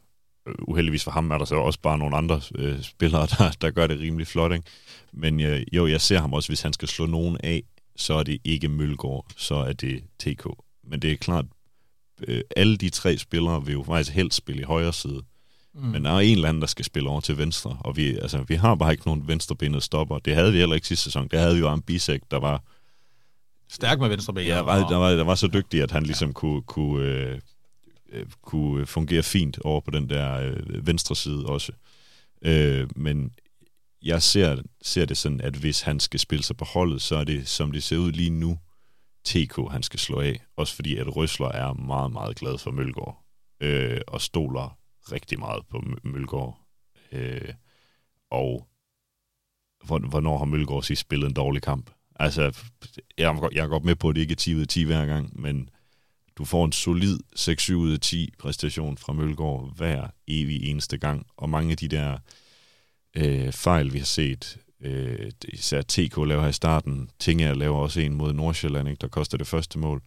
Øh, uheldigvis for ham er der så også bare nogle andre øh, spillere, der, der gør det rimelig flot. Ikke? Men øh, jo, jeg ser ham også, hvis han skal slå nogen af, så er det ikke Mølgaard, så er det TK men det er klart, øh, alle de tre spillere vil jo faktisk helst spille i højre side. Mm. Men der er en eller anden, der skal spille over til venstre, og vi, altså, vi har bare ikke nogen venstrebenet stopper. Det havde vi heller ikke sidste sæson. Det havde vi jo en Bisek, der var... Stærk med venstrebenet. Ja, var, der, var, der var så dygtig, at han ligesom ja. kunne, kunne, øh, øh, kunne fungere fint over på den der øh, venstre side også. Øh, men jeg ser, ser det sådan, at hvis han skal spille sig på holdet, så er det, som det ser ud lige nu, TK, han skal slå af. Også fordi, at Røsler er meget, meget glad for Mølgaard. Øh, og stoler rigtig meget på Mølgaard. Øh, og hvornår har Mølgaard sidst spillet en dårlig kamp? Altså, jeg er, jeg er godt med på, at det ikke er 10 ud af 10 hver gang, men du får en solid 6-7 ud af 10 præstation fra Mølgaard hver evig eneste gang, og mange af de der øh, fejl, vi har set, øh, især TK laver her i starten, Tinge laver også en mod Nordsjælland, ikke, der koster det første mål.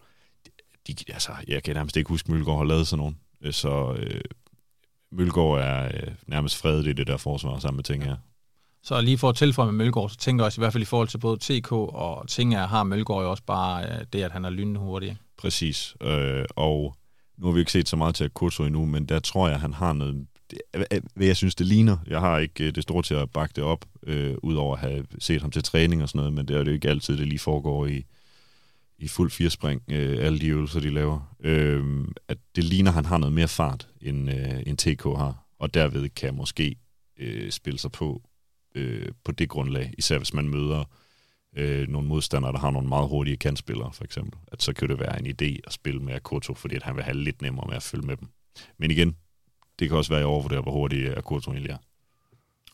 De, altså, jeg kan nærmest ikke huske, at Mølgaard har lavet sådan nogen. Øh, så øh, Mølgaard er øh, nærmest fredet i det der forsvar sammen med Tinge her. Så lige for at tilføje med Mølgaard, så tænker jeg også i hvert fald i forhold til både TK og Tinga, har Mølgaard jo også bare øh, det, at han er lynende hurtig. Præcis. Øh, og nu har vi ikke set så meget til Akoto endnu, men der tror jeg, han har noget... Hvad jeg synes, det ligner. Jeg har ikke øh, det store til at bakke det op, øh, udover at have set ham til træning og sådan noget, men det er jo ikke altid, det lige foregår i, i fuld firespring, øh, alle de øvelser, de laver. Øh, at det ligner, at han har noget mere fart, end, øh, end TK har, og derved kan måske øh, spille sig på øh, på det grundlag, især hvis man møder øh, nogle modstandere, der har nogle meget hurtige kantspillere, for eksempel. At så kan det være en idé at spille med Akoto, fordi at han vil have lidt nemmere med at følge med dem. Men igen, det kan også være, at jeg overvurderer, hvor hurtigt øh, Akoto egentlig er.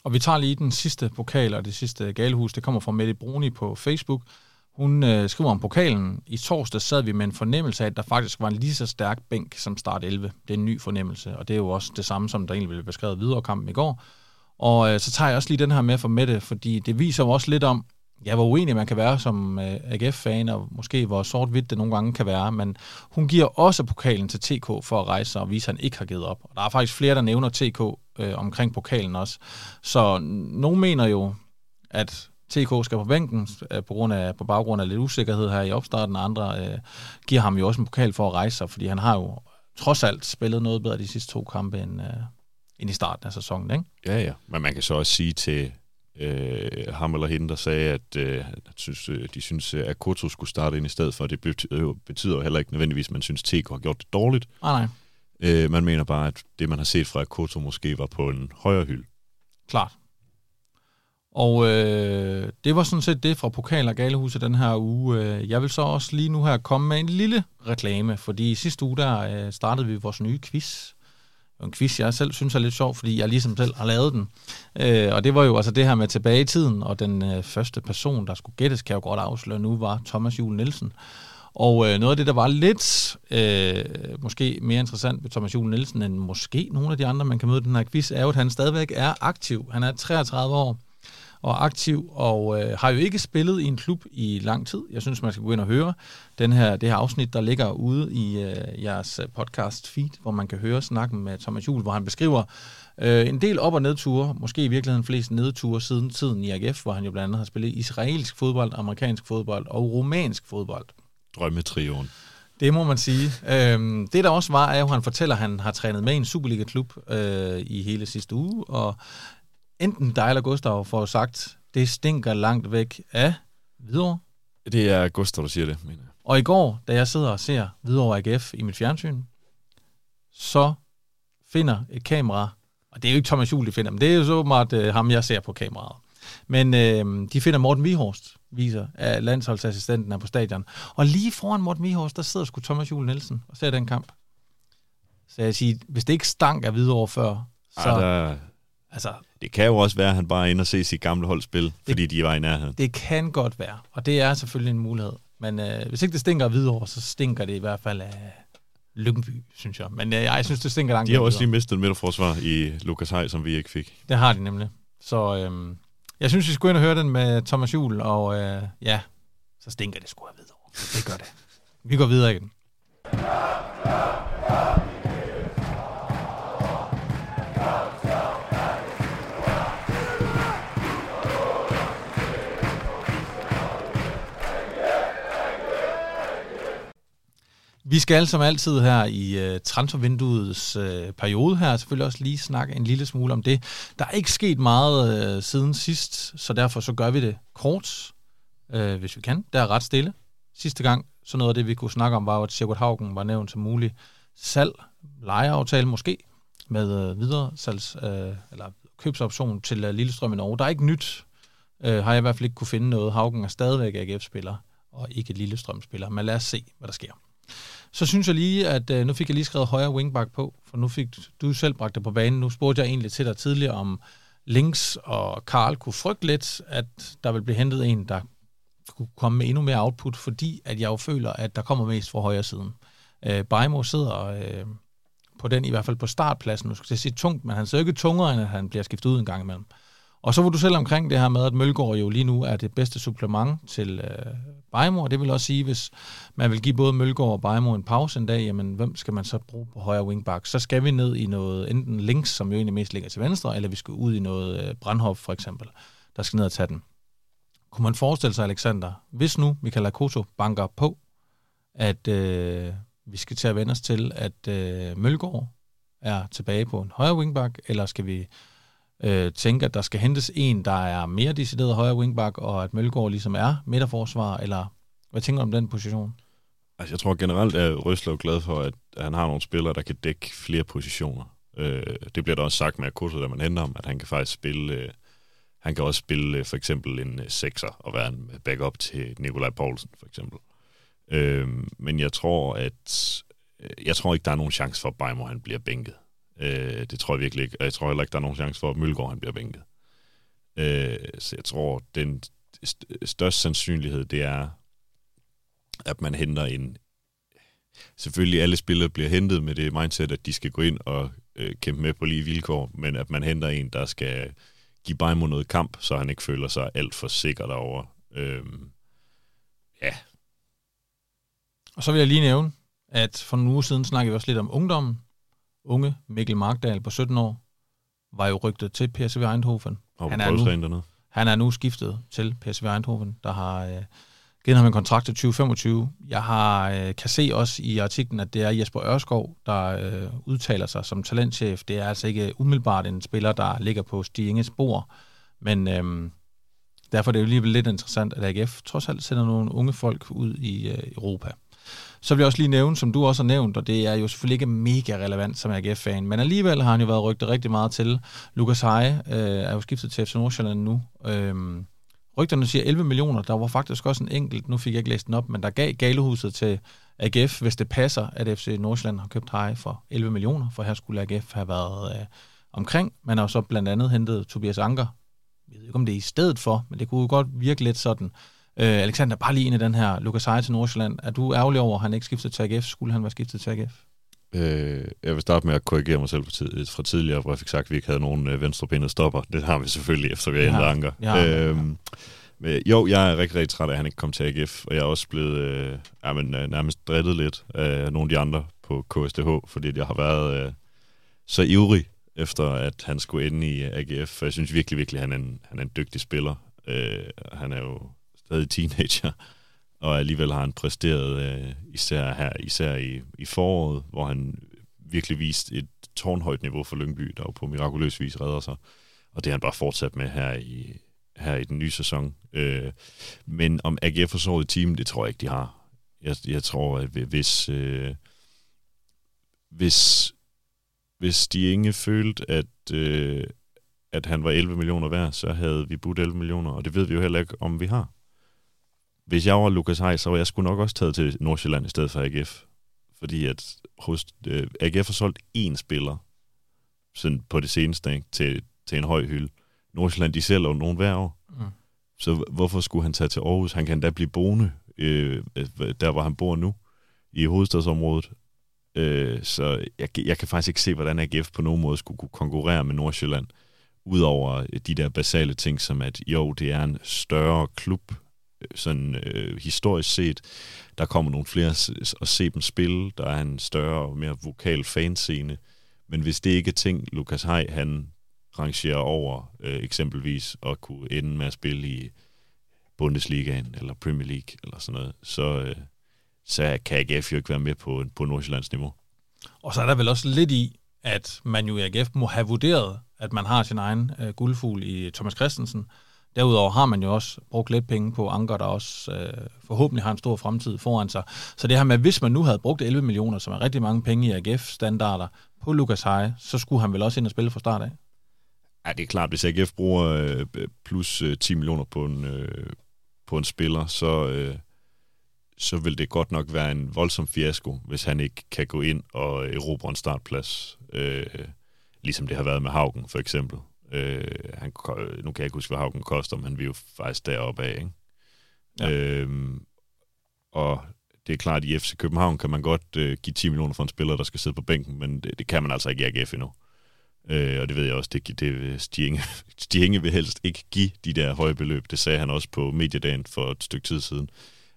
Og vi tager lige den sidste pokal og det sidste galehus. Det kommer fra Mette Bruni på Facebook. Hun øh, skriver om pokalen. I torsdag sad vi med en fornemmelse af, at der faktisk var en lige så stærk bænk som start 11. Det er en ny fornemmelse, og det er jo også det samme, som der egentlig blev beskrevet videre kampen i går. Og øh, så tager jeg også lige den her med for Mette, fordi det viser jo også lidt om, ja, hvor uenig man kan være som øh, AGF-fan, og måske hvor sort-hvidt det nogle gange kan være, men hun giver også pokalen til TK for at rejse sig og vise, at han ikke har givet op. Og der er faktisk flere, der nævner TK øh, omkring pokalen også. Så nogen mener jo, at TK skal på bænken øh, på, grund af, på baggrund af lidt usikkerhed her i opstarten, og andre øh, giver ham jo også en pokal for at rejse sig, fordi han har jo trods alt spillet noget bedre de sidste to kampe, end, øh, end i starten af sæsonen. Ikke? Ja, ja. Men man kan så også sige til øh, ham eller hende, der sagde, at øh, synes, øh, de synes, at Koto skulle starte ind i stedet for. Det betyder, betyder jo heller ikke nødvendigvis, at man synes, at TK har gjort det dårligt. Nej, nej. Øh, man mener bare, at det, man har set fra Koto, måske var på en højere hylde. Klart. Og øh, det var sådan set det fra Pokal og Galehuset den her uge. Øh, jeg vil så også lige nu her komme med en lille reklame, fordi sidste uge der øh, startede vi vores nye quiz en quiz, jeg selv synes er lidt sjov, fordi jeg ligesom selv har lavet den. Øh, og det var jo altså det her med tilbage i tiden, og den øh, første person, der skulle gættes, kan jeg jo godt afsløre nu, var Thomas Juhl Nielsen. Og øh, noget af det, der var lidt øh, måske mere interessant ved Thomas Juhl Nielsen, end måske nogle af de andre, man kan møde den her quiz, er jo, at han stadigvæk er aktiv. Han er 33 år og aktiv, og øh, har jo ikke spillet i en klub i lang tid. Jeg synes, man skal gå ind og høre den her, det her afsnit, der ligger ude i øh, jeres podcast feed, hvor man kan høre snakken med Thomas Juhl, hvor han beskriver øh, en del op- og nedture, måske i virkeligheden flest nedture siden tiden i AGF, hvor han jo blandt andet har spillet israelsk fodbold, amerikansk fodbold og romansk fodbold. Drømmetrioen. Det må man sige. Øhm, det der også var, er jo, at han fortæller, at han har trænet med en Superliga-klub øh, i hele sidste uge, og enten dig eller Gustav får sagt, det stinker langt væk af Hvidovre. Det er Gustav, der siger det, mener jeg. Og i går, da jeg sidder og ser Hvidovre AGF i mit fjernsyn, så finder et kamera, og det er jo ikke Thomas Juhl, de finder, men det er jo så meget uh, ham, jeg ser på kameraet. Men øh, de finder Morten Vihorst, viser af landsholdsassistenten er på stadion. Og lige foran Morten Vihorst, der sidder sgu Thomas Juhl Nielsen og ser den kamp. Så jeg siger, hvis det ikke stank af Hvidovre før, så... Ej, der, Altså, det kan jo også være, at han bare er inde og se sit gamle hold spil, fordi de var i nærheden. Det kan godt være, og det er selvfølgelig en mulighed. Men øh, hvis ikke det stinker videre, så stinker det i hvert fald af Lyngby, synes jeg. Men øh, jeg synes, det stinker langt De har også lige mistet midterforsvar i Lukas Hej, som vi ikke fik. Det har de nemlig. Så øh, jeg synes, vi skulle ind og høre den med Thomas Juhl, og øh, ja, så stinker det sgu af videre. Det gør det. Vi går videre igen. Vi skal som altid her i uh, transfervinduets uh, periode her selvfølgelig også lige snakke en lille smule om det. Der er ikke sket meget uh, siden sidst, så derfor så gør vi det kort, uh, hvis vi kan. Der er ret stille. Sidste gang, så noget af det, vi kunne snakke om, var at Sigurd Haugen var nævnt som mulig salg, lejeaftale måske, med uh, videre salgs, uh, eller købsoption til uh, Lillestrøm i Norge. Der er ikke nyt, uh, har jeg i hvert fald ikke kunne finde noget. Haugen er stadigvæk AGF-spiller, og ikke Lillestrøm-spiller. Men lad os se, hvad der sker. Så synes jeg lige, at øh, nu fik jeg lige skrevet højre wingback på, for nu fik du selv bragt det på banen. Nu spurgte jeg egentlig til dig tidligere, om Links og Karl kunne frygte lidt, at der vil blive hentet en, der kunne komme med endnu mere output, fordi at jeg jo føler, at der kommer mest fra højre siden. Øh, Bejmo sidder øh, på den, i hvert fald på startpladsen. Nu skal jeg sige tungt, men han ser ikke tungere, end at han bliver skiftet ud en gang imellem. Og så var du selv omkring det her med, at Mølgaard jo lige nu er det bedste supplement til øh, Bejmor. det vil også sige, hvis man vil give både Mølgaard og Bejmor en pause en dag, jamen hvem skal man så bruge på højre wingback? Så skal vi ned i noget, enten links, som jo egentlig mest ligger til venstre, eller vi skal ud i noget øh, Brandhoff for eksempel, der skal ned og tage den. Kunne man forestille sig, Alexander, hvis nu Michael Akoto banker på, at øh, vi skal til at vende os til, at øh, Mølgaard er tilbage på en højre wingback, eller skal vi øh, tænke, at der skal hentes en, der er mere decideret højre wingback, og at Mølgaard ligesom er midterforsvar, eller hvad tænker du om den position? Altså, jeg tror generelt, at Røslev glad for, at han har nogle spillere, der kan dække flere positioner. Øh, det bliver der også sagt med Akuto, da man henter ham, at han kan faktisk spille... Øh, han kan også spille øh, for eksempel en øh, sekser og være en backup til Nikolaj Poulsen, for eksempel. Øh, men jeg tror, at øh, jeg tror ikke, der er nogen chance for, at Beimer, han bliver bænket. Øh, det tror jeg virkelig ikke. Og jeg tror heller ikke, der er nogen chance for, at Mølgaard han bliver bænket. Øh, så jeg tror, den største sandsynlighed, det er, at man henter en... Selvfølgelig alle spillere bliver hentet med det mindset, at de skal gå ind og øh, kæmpe med på lige vilkår, men at man henter en, der skal give Bajmo noget kamp, så han ikke føler sig alt for sikker derovre. Øhm, ja. Og så vil jeg lige nævne, at for nogle uger siden snakkede vi også lidt om ungdommen, unge Mikkel Markdal på 17 år, var jo rygtet til PSV Eindhoven. Han er, nu, han er nu skiftet til PSV Eindhoven, der har øh, givet ham en kontrakt til 2025. Jeg har, øh, kan se også i artiklen, at det er Jesper Ørskov, der øh, udtaler sig som talentchef. Det er altså ikke umiddelbart en spiller, der ligger på Stig Inges bord, men øh, derfor er det jo alligevel lidt interessant, at AGF trods alt sender nogle unge folk ud i øh, Europa. Så vil jeg også lige nævne, som du også har nævnt, og det er jo selvfølgelig ikke mega relevant som AGF-fan, men alligevel har han jo været rygtet rigtig meget til. Lukas Heje øh, er jo skiftet til FC Nordsjælland nu. Øhm, rygterne siger 11 millioner. Der var faktisk også en enkelt, nu fik jeg ikke læst den op, men der gav galehuset til AGF, hvis det passer, at FC Nordsjælland har købt Heje for 11 millioner, for her skulle AGF have været øh, omkring. Man har jo så blandt andet hentet Tobias Anker. Jeg ved ikke, om det er i stedet for, men det kunne jo godt virke lidt sådan. Øh, Alexander, bare lige ind i den her Lukas Eje til Nordsjælland. Er du ærgerlig over, at han ikke skiftede til AGF? Skulle han være skiftet til AGF? Øh, jeg vil starte med at korrigere mig selv fra, tid, fra tidligere, hvor jeg fik sagt, at vi ikke havde nogen øh, venstrebenede stopper. Det har vi selvfølgelig, efter vi har ændret anker. Ja, men, jo, jeg er rigtig, rigtig træt af, at han ikke kom til AGF, og jeg er også blevet øh, ja, men, øh, nærmest drættet lidt af nogle af de andre på KSTH, fordi jeg har været øh, så ivrig efter, at han skulle ende i AGF, for jeg synes virkelig, virkelig, at han er en, han er en dygtig spiller. Øh, han er jo stadig teenager, og alligevel har han præsteret øh, især her, især i, i foråret, hvor han virkelig vist et tårnhøjt niveau for Lyngby, der jo på mirakuløs vis redder sig. Og det har han bare fortsat med her i, her i den nye sæson. Øh, men om AGF har sovet i timen, det tror jeg ikke, de har. Jeg, jeg tror, at hvis, øh, hvis, hvis de ikke følte, at, øh, at han var 11 millioner værd, så havde vi budt 11 millioner, og det ved vi jo heller ikke, om vi har hvis jeg var Lukas Heis, så var jeg sgu nok også taget til Nordsjælland i stedet for AGF. Fordi at hos, øh, AGF har solgt én spiller sådan på det seneste ikke, til, til en høj hylde. Nordsjælland, de sælger jo nogen hver år. Mm. Så hvorfor skulle han tage til Aarhus? Han kan da blive boende, øh, der hvor han bor nu, i hovedstadsområdet. Øh, så jeg, jeg kan faktisk ikke se, hvordan AGF på nogen måde skulle kunne konkurrere med Nordsjælland, udover de der basale ting, som at jo, det er en større klub, sådan øh, historisk set. Der kommer nogle flere at se dem spille. Der er en større og mere vokal fanscene. Men hvis det ikke er ting, Lukas Hej, han rangerer over øh, eksempelvis at kunne ende med at spille i Bundesligaen eller Premier League eller sådan noget, så, øh, så kan AGF jo ikke være med på, på Nordsjællands niveau. Og så er der vel også lidt i, at man jo i AGF må have vurderet, at man har sin egen øh, guldfugl i Thomas Christensen, Derudover har man jo også brugt lidt penge på Anker, der også øh, forhåbentlig har en stor fremtid foran sig. Så det her med, hvis man nu havde brugt 11 millioner, som er rigtig mange penge i AGF-standarder, på Lukas Heje, så skulle han vel også ind og spille fra start af? Ja, det er klart, hvis AGF bruger øh, plus øh, 10 millioner på en, øh, på en spiller, så, øh, så vil det godt nok være en voldsom fiasko, hvis han ikke kan gå ind og erobre en startplads, øh, ligesom det har været med Haugen for eksempel. Øh, han, nu kan jeg ikke huske, hvad Haugen koster, men vi er jo faktisk deroppe af. Ikke? Ja. Øhm, og det er klart, at i FC København kan man godt øh, give 10 millioner for en spiller, der skal sidde på bænken, men det, det kan man altså ikke i AGF endnu. Øh, og det ved jeg også, det, det Stienge, Stienge vil helst ikke give de der høje beløb. Det sagde han også på mediedagen for et stykke tid siden,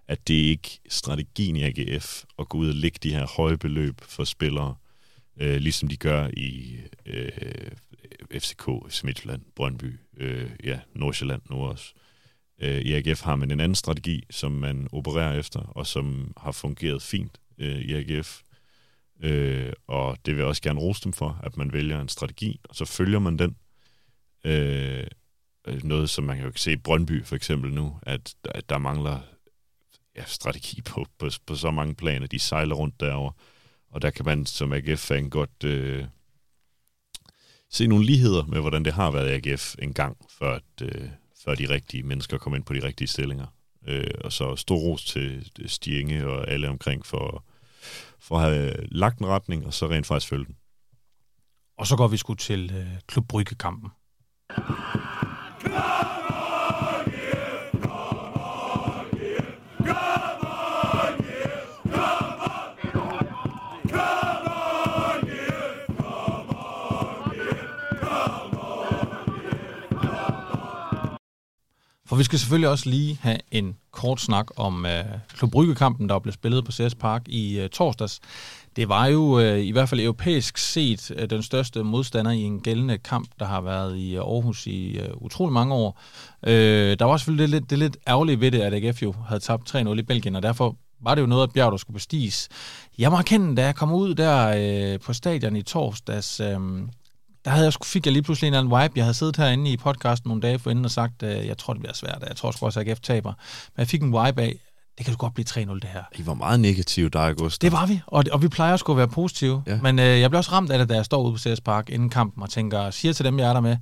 at det er ikke strategien i AGF at gå ud og lægge de her høje beløb for spillere, øh, ligesom de gør i øh, FCK, Midtjylland, Brøndby, øh, ja, Nordsjælland nu også. Øh, I AGF har man en anden strategi, som man opererer efter, og som har fungeret fint øh, i AGF. Øh, og det vil jeg også gerne rose dem for, at man vælger en strategi, og så følger man den. Øh, øh noget, som man kan jo se i Brøndby for eksempel nu, at der, der mangler ja, strategi på, på, på så mange planer. De sejler rundt derover og der kan man som AGF-fan godt øh, se nogle ligheder med, hvordan det har været i AGF en gang, før, at, øh, før de rigtige mennesker kom ind på de rigtige stillinger. Øh, og så stor ros til Stienge og alle omkring for, for at have øh, lagt en retning, og så rent faktisk følge den. Og så går vi sgu til øh, Klub Brygge-kampen. For vi skal selvfølgelig også lige have en kort snak om øh, Klub Brygge-kampen, der blev spillet på CS Park i øh, torsdags. Det var jo øh, i hvert fald europæisk set øh, den største modstander i en gældende kamp, der har været i øh, Aarhus i øh, utrolig mange år. Øh, der var selvfølgelig det lidt, det lidt ærgerlige ved det, at AGF jo havde tabt 3-0 i Belgien, og derfor var det jo noget, at bjerg, der skulle bestiges. Jeg må erkende, da jeg kom ud der øh, på stadion i torsdags, øh, der havde jeg, fik jeg lige pludselig en eller anden vibe. Jeg havde siddet herinde i podcasten nogle dage forinden og sagt, at jeg tror, det bliver svært. Jeg tror også, at AGF taber. Men jeg fik en vibe af, det kan jo godt blive 3-0 det her. I var meget negative der, August. Det var vi, og, og vi plejer at skulle være positive. Ja. Men øh, jeg blev også ramt af det, da jeg står ude på CS Park inden kampen og tænker, siger til dem, jeg er der med,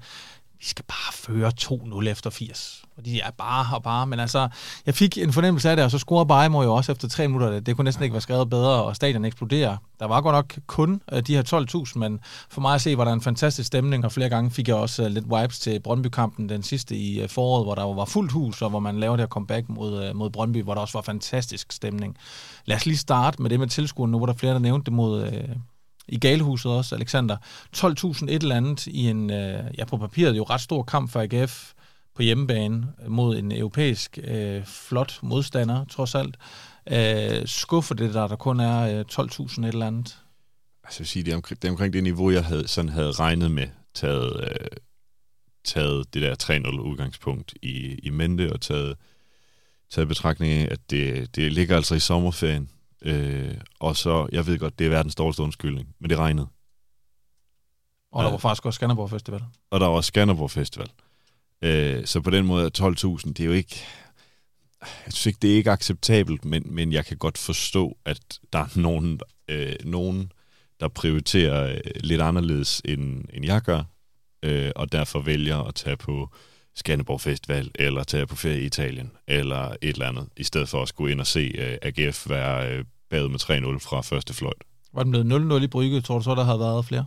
de skal bare føre 2-0 efter 80. Og de er bare og bare. Men altså, jeg fik en fornemmelse af det, og så scorer Bajmo jo også efter tre minutter. Det kunne næsten ikke være skrevet bedre, og stadion eksploderer. Der var godt nok kun øh, de her 12.000, men for mig at se, var der en fantastisk stemning, og flere gange fik jeg også øh, lidt vibes til Brøndby-kampen, den sidste i øh, foråret, hvor der var fuldt hus, og hvor man lavede det her comeback mod, mod Brøndby, hvor der også var fantastisk stemning. Lad os lige starte med det med tilskuerne nu, hvor der flere, der nævnte det mod, i Galehuset også, Alexander. 12.000 et eller andet i en, øh, ja på papiret jo ret stor kamp for AGF på hjemmebane mod en europæisk øh, flot modstander, trods alt. Øh, skuffer det der, der kun er øh, 12.000 et eller andet? Altså jeg vil sige, det er, omkring, det er omkring det niveau, jeg havde, sådan havde regnet med, taget, øh, taget det der 3-0 udgangspunkt i, i mente, og taget, taget betragtning af, at det, det ligger altså i sommerferien, Øh, og så, jeg ved godt, det er verdens dårligste undskyldning, men det regnede. Og der var faktisk også Skanderborg Festival. Og der var også Skanderborg Festival. Øh, så på den måde er 12.000, det er jo ikke... Jeg synes ikke, det er ikke acceptabelt, men, men jeg kan godt forstå, at der er nogen, øh, nogen der prioriterer øh, lidt anderledes, end, end jeg gør, øh, og derfor vælger at tage på Skanderborg Festival, eller tage på ferie i Italien, eller et eller andet, i stedet for at skulle ind og se øh, AGF være uh, bagud med 3-0 fra første fløjt. Var den blevet 0-0 i Brygge? Tror du så, der havde været flere?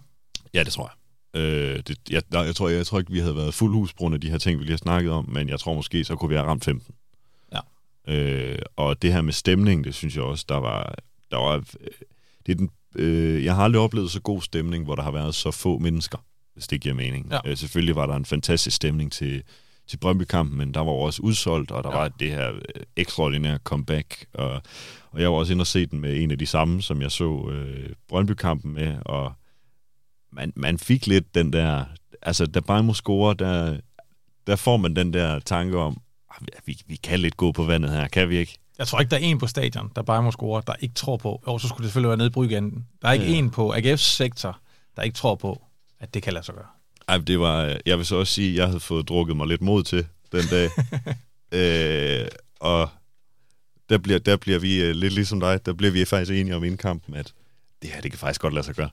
Ja, det tror jeg. Uh, det, jeg, jeg, tror, jeg, jeg tror ikke, vi havde været fuld hus af de her ting, vi lige har snakket om, men jeg tror måske, så kunne vi have ramt 15. Ja. Uh, og det her med stemning, det synes jeg også, der var... Der var det er den, uh, jeg har aldrig oplevet så god stemning, hvor der har været så få mennesker hvis det giver mening. Ja. Øh, selvfølgelig var der en fantastisk stemning til, til Brøndby-kampen, men der var også udsolgt, og der ja. var det her øh, ekstraordinære comeback, og, og jeg var også inde og se den med en af de samme, som jeg så øh, Brøndby-kampen med, og man, man fik lidt den der, altså da Bajmo scorer, der, der får man den der tanke om, ah, vi, vi kan lidt gå på vandet her, kan vi ikke? Jeg tror ikke, der er en på stadion, der bare må score, der ikke tror på, og så skulle det selvfølgelig være nede i Bryggen. Der er ikke ja. en på AGF's sektor, der ikke tror på, at det kan lade sig gøre. Ej, det var, jeg vil så også sige, at jeg havde fået drukket mig lidt mod til den dag. øh, og der bliver, der bliver vi uh, lidt ligesom dig, der bliver vi faktisk enige om indkampen, at det her, det kan faktisk godt lade sig gøre.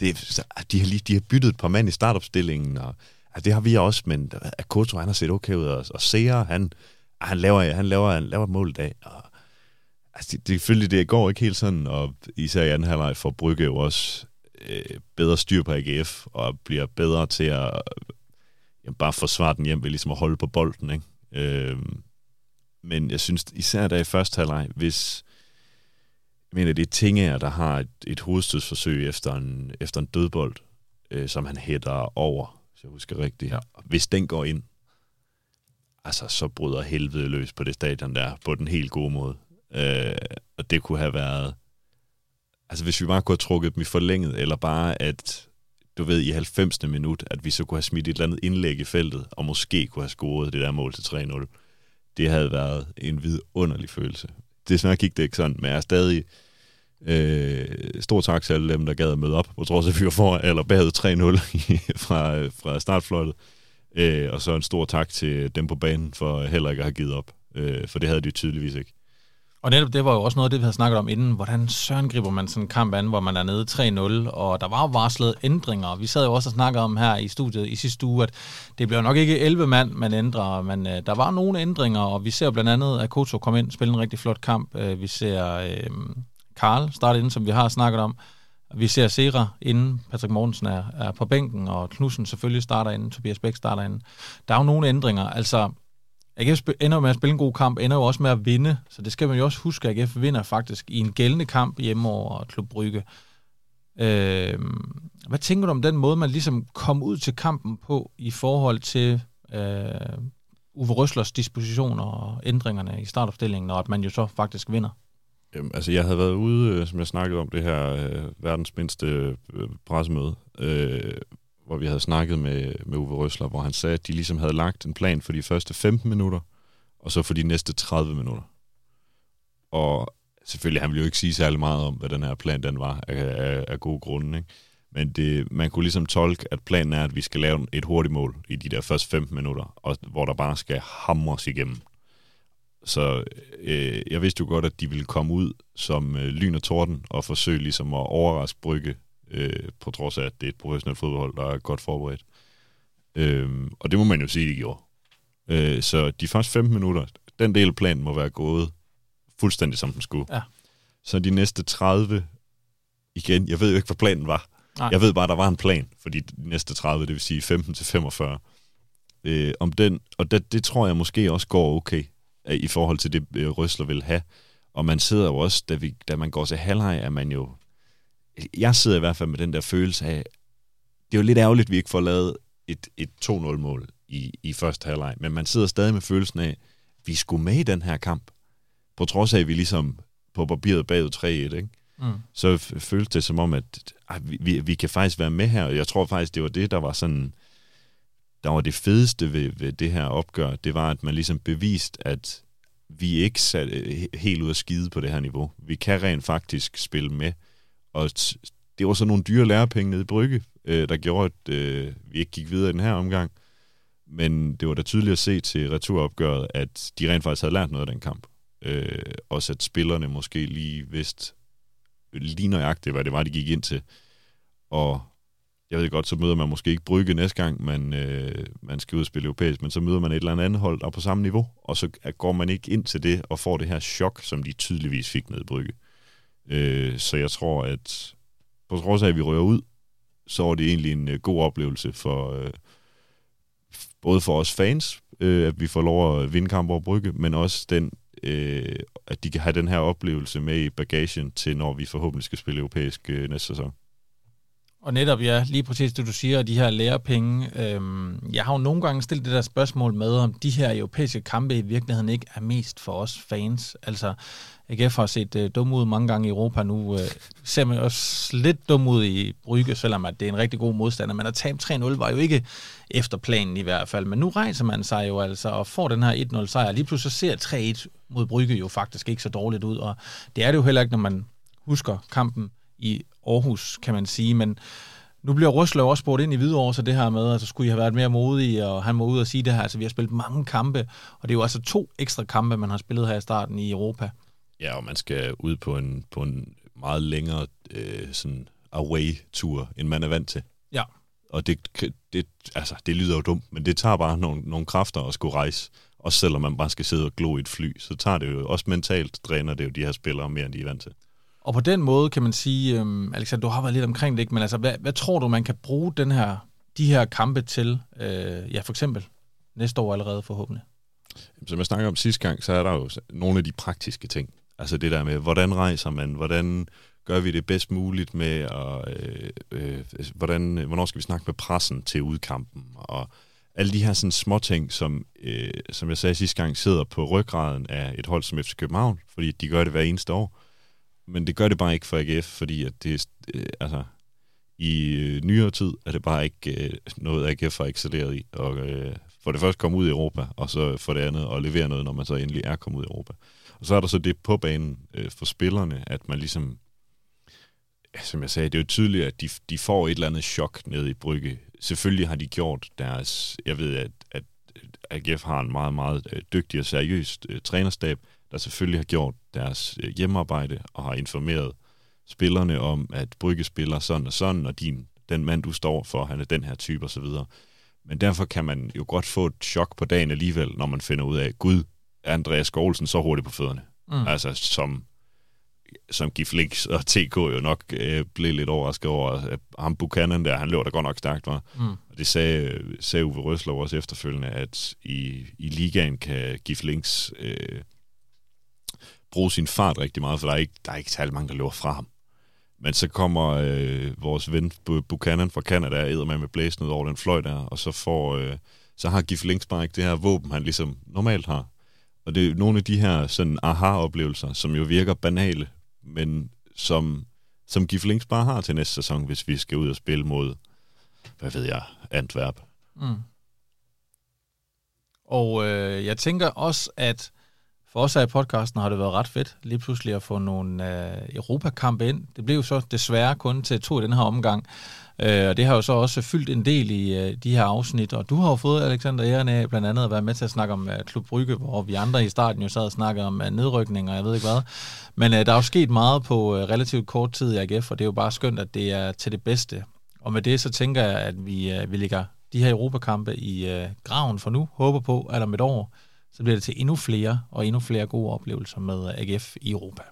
Det, de, har lige, de har byttet et par mand i startopstillingen, og altså, det har vi også, men Akoto, han har set okay ud, og, og Seer, han, han, laver, han, laver, han laver et mål i dag, og altså, det, det, det, det går ikke helt sådan, og især i anden halvleg for Brygge jo også øh, bedre styr på AGF, og bliver bedre til at ja, bare forsvare den hjem ved ligesom at holde på bolden. Ikke? Øh, men jeg synes især der i første halvleg, hvis, jeg mener, det er Tingager, der har et, et hovedstødsforsøg efter en, efter en dødbold, øh, som han hætter over, hvis jeg husker rigtigt. Ja. Hvis den går ind, altså så bryder helvede løs på det stadion der, på den helt gode måde. Øh, og det kunne have været, altså hvis vi bare kunne have trukket dem i forlænget, eller bare at, du ved, i 90. minut, at vi så kunne have smidt et eller andet indlæg i feltet, og måske kunne have scoret det der mål til 3-0. Det havde været en vidunderlig følelse. Desværre gik det ikke sådan, men jeg er stadig øh, stor tak til alle dem, der gad at møde op, på trods af, at vi var for, eller bagud 3-0 fra, fra startfløjtet. Øh, og så en stor tak til dem på banen for heller ikke at have givet op, øh, for det havde de tydeligvis ikke. Og netop det var jo også noget af det, vi havde snakket om inden. Hvordan søren griber man sådan en kamp an, hvor man er nede 3-0, og der var jo varslet ændringer. Vi sad jo også og snakkede om her i studiet i sidste uge, at det bliver nok ikke 11 mand, man ændrer, men øh, der var nogle ændringer, og vi ser blandt andet, at Koto kom ind og spille en rigtig flot kamp. Øh, vi ser øh, Karl starte ind, som vi har snakket om. Vi ser Sera inden Patrick Mortensen er, er på bænken, og Knudsen selvfølgelig starter inden, Tobias Bæk starter inden. Der er jo nogle ændringer. Altså, AGF ender med at spille en god kamp, ender jo også med at vinde, så det skal man jo også huske, at AGF vinder faktisk i en gældende kamp hjemme over Klub Brygge. Øh, hvad tænker du om den måde, man ligesom kom ud til kampen på i forhold til øh, Uwe Røslers dispositioner og ændringerne i startopstillingen, og at man jo så faktisk vinder? Jamen, altså, jeg havde været ude, øh, som jeg snakkede om, det her øh, verdens mindste øh, pressemøde, øh, hvor vi havde snakket med, med Uwe Røsler, hvor han sagde, at de ligesom havde lagt en plan for de første 15 minutter, og så for de næste 30 minutter. Og selvfølgelig, han ville jo ikke sige særlig meget om, hvad den her plan den var, af, af, af gode grunde. Ikke? Men det, man kunne ligesom tolke, at planen er, at vi skal lave et hurtigt mål i de der første 15 minutter, og, hvor der bare skal hamres igennem. Så øh, jeg vidste jo godt, at de ville komme ud som øh, lyn og torden og forsøge ligesom at overraske Brygge, øh, på trods af, at det er et professionelt fodboldhold, der er godt forberedt. Øh, og det må man jo sige, de gjorde. Øh, så de første 15 minutter, den del af planen må være gået fuldstændig som den skulle. Ja. Så de næste 30, igen, jeg ved jo ikke, hvad planen var. Nej. Jeg ved bare, at der var en plan for de næste 30, det vil sige 15 til 45. Øh, om den, og det, det tror jeg måske også går okay i forhold til det, øh, Røsler vil have. Og man sidder jo også, da, vi, da man går til halvleg, er man jo... Jeg sidder i hvert fald med den der følelse af, det er jo lidt ærgerligt, at vi ikke får lavet et, et 2-0-mål i, i første halvleg, men man sidder stadig med følelsen af, at vi skulle med i den her kamp, på trods af, at vi ligesom på papiret bagud 3-1, ikke? Mm. så føltes det som om, at at vi, vi kan faktisk være med her, og jeg tror faktisk, det var det, der var sådan der var det fedeste ved, ved det her opgør, det var, at man ligesom bevist, at vi ikke sat helt ud af skide på det her niveau. Vi kan rent faktisk spille med. Og det var så nogle dyre lærepenge nede i Brygge, øh, der gjorde, at øh, vi ikke gik videre i den her omgang. Men det var da tydeligt at se til returopgøret, at de rent faktisk havde lært noget af den kamp. Øh, også at spillerne måske lige vidste lige nøjagtigt, hvad det var, de gik ind til. Og jeg ved godt, så møder man måske ikke Brygge næste gang, man, øh, man skal ud og spille europæisk, men så møder man et eller andet hold, der er på samme niveau, og så går man ikke ind til det og får det her chok, som de tydeligvis fik ned i Brygge. Øh, Øh, så jeg tror, at på trods af, at vi rører ud, så var det egentlig en øh, god oplevelse for øh, både for os fans, øh, at vi får lov at vinde kamp over Brygge, men også den, øh, at de kan have den her oplevelse med i bagagen til, når vi forhåbentlig skal spille europæisk øh, næste sæson. Og netop, ja, lige præcis det, du siger, de her lærepenge. Øhm, jeg har jo nogle gange stillet det der spørgsmål med, om de her europæiske kampe i virkeligheden ikke er mest for os fans. Altså, AGF har set øh, dum ud mange gange i Europa nu. Øh, ser man også lidt dum ud i Brygge, selvom at det er en rigtig god modstander. Men at tabe 3-0 var jo ikke efter planen i hvert fald. Men nu rejser man sig jo altså og får den her 1-0 sejr. Lige pludselig ser 3-1 mod Brygge jo faktisk ikke så dårligt ud. Og det er det jo heller ikke, når man husker kampen i Aarhus, kan man sige, men nu bliver Røslev også spurgt ind i Hvidovre, så det her med, altså skulle I have været mere modige, og han må ud og sige det her, altså vi har spillet mange kampe, og det er jo altså to ekstra kampe, man har spillet her i starten i Europa. Ja, og man skal ud på en, på en meget længere øh, sådan away-tur, end man er vant til. Ja. Og det, det, altså, det lyder jo dumt, men det tager bare nogle, nogle kræfter at skulle rejse. Også selvom man bare skal sidde og glo i et fly, så tager det jo også mentalt, dræner det jo de her spillere mere, end de er vant til. Og på den måde kan man sige, øhm, Alexander, du har været lidt omkring det, ikke? men altså, hvad, hvad tror du, man kan bruge den her, de her kampe til, øh, ja for eksempel næste år allerede forhåbentlig? Som jeg snakker om sidste gang, så er der jo nogle af de praktiske ting. Altså det der med, hvordan rejser man, hvordan gør vi det bedst muligt med, og øh, øh, altså, hvordan, hvornår skal vi snakke med pressen til udkampen, og alle de her sådan små ting, som, øh, som jeg sagde sidste gang, sidder på ryggraden af et hold som FC København, fordi de gør det hver eneste år. Men det gør det bare ikke for AGF, fordi at det, øh, altså, i øh, nyere tid er det bare ikke øh, noget, AGF har excelleret i. Og øh, for det første komme ud i Europa, og så for det andet at levere noget, når man så endelig er kommet ud i Europa. Og så er der så det på banen øh, for spillerne, at man ligesom, ja, som jeg sagde, det er jo tydeligt, at de, de får et eller andet chok ned i Brygge. Selvfølgelig har de gjort deres, jeg ved, at, at AGF har en meget, meget øh, dygtig og seriøs øh, trænerstab, der selvfølgelig har gjort deres øh, hjemmearbejde og har informeret spillerne om, at Brygge spiller sådan og sådan, og din, den mand, du står for, han er den her type osv. Men derfor kan man jo godt få et chok på dagen alligevel, når man finder ud af, gud, er Andreas Skålsen så hurtigt på fødderne? Mm. Altså som, som Giflix og TK jo nok øh, blev lidt overrasket over. At ham Buchanan der, han løber da godt nok stærkt, var. Mm. Og det sagde, sagde Uwe Røslov også efterfølgende, at i, i ligaen kan Giflix øh, bruge sin fart rigtig meget, for der er ikke, der er ikke særlig mange, der løber fra ham. Men så kommer øh, vores ven Buchanan fra Canada, æder med med blæsen ud over den fløj der, og så får... Øh, så har Gif Links bare ikke det her våben, han ligesom normalt har. Og det er nogle af de her sådan aha-oplevelser, som jo virker banale, men som, som Gif Links bare har til næste sæson, hvis vi skal ud og spille mod, hvad ved jeg, Antwerp. Mm. Og øh, jeg tænker også, at for os her i podcasten har det været ret fedt lige pludselig at få nogle øh, Europakampe ind. Det blev jo så desværre kun til to i den her omgang. Øh, og det har jo så også fyldt en del i øh, de her afsnit. Og du har jo fået, Alexander Æren af, blandt andet at være med til at snakke om øh, Klub Brygge, hvor vi andre i starten jo sad og snakkede om øh, nedrykning og jeg ved ikke hvad. Men øh, der er jo sket meget på øh, relativt kort tid i AGF, og det er jo bare skønt, at det er til det bedste. Og med det så tænker jeg, at vi, øh, vi ligger de her Europakampe i øh, graven for nu. Håber på, at om et år så bliver det til endnu flere og endnu flere gode oplevelser med AGF i Europa.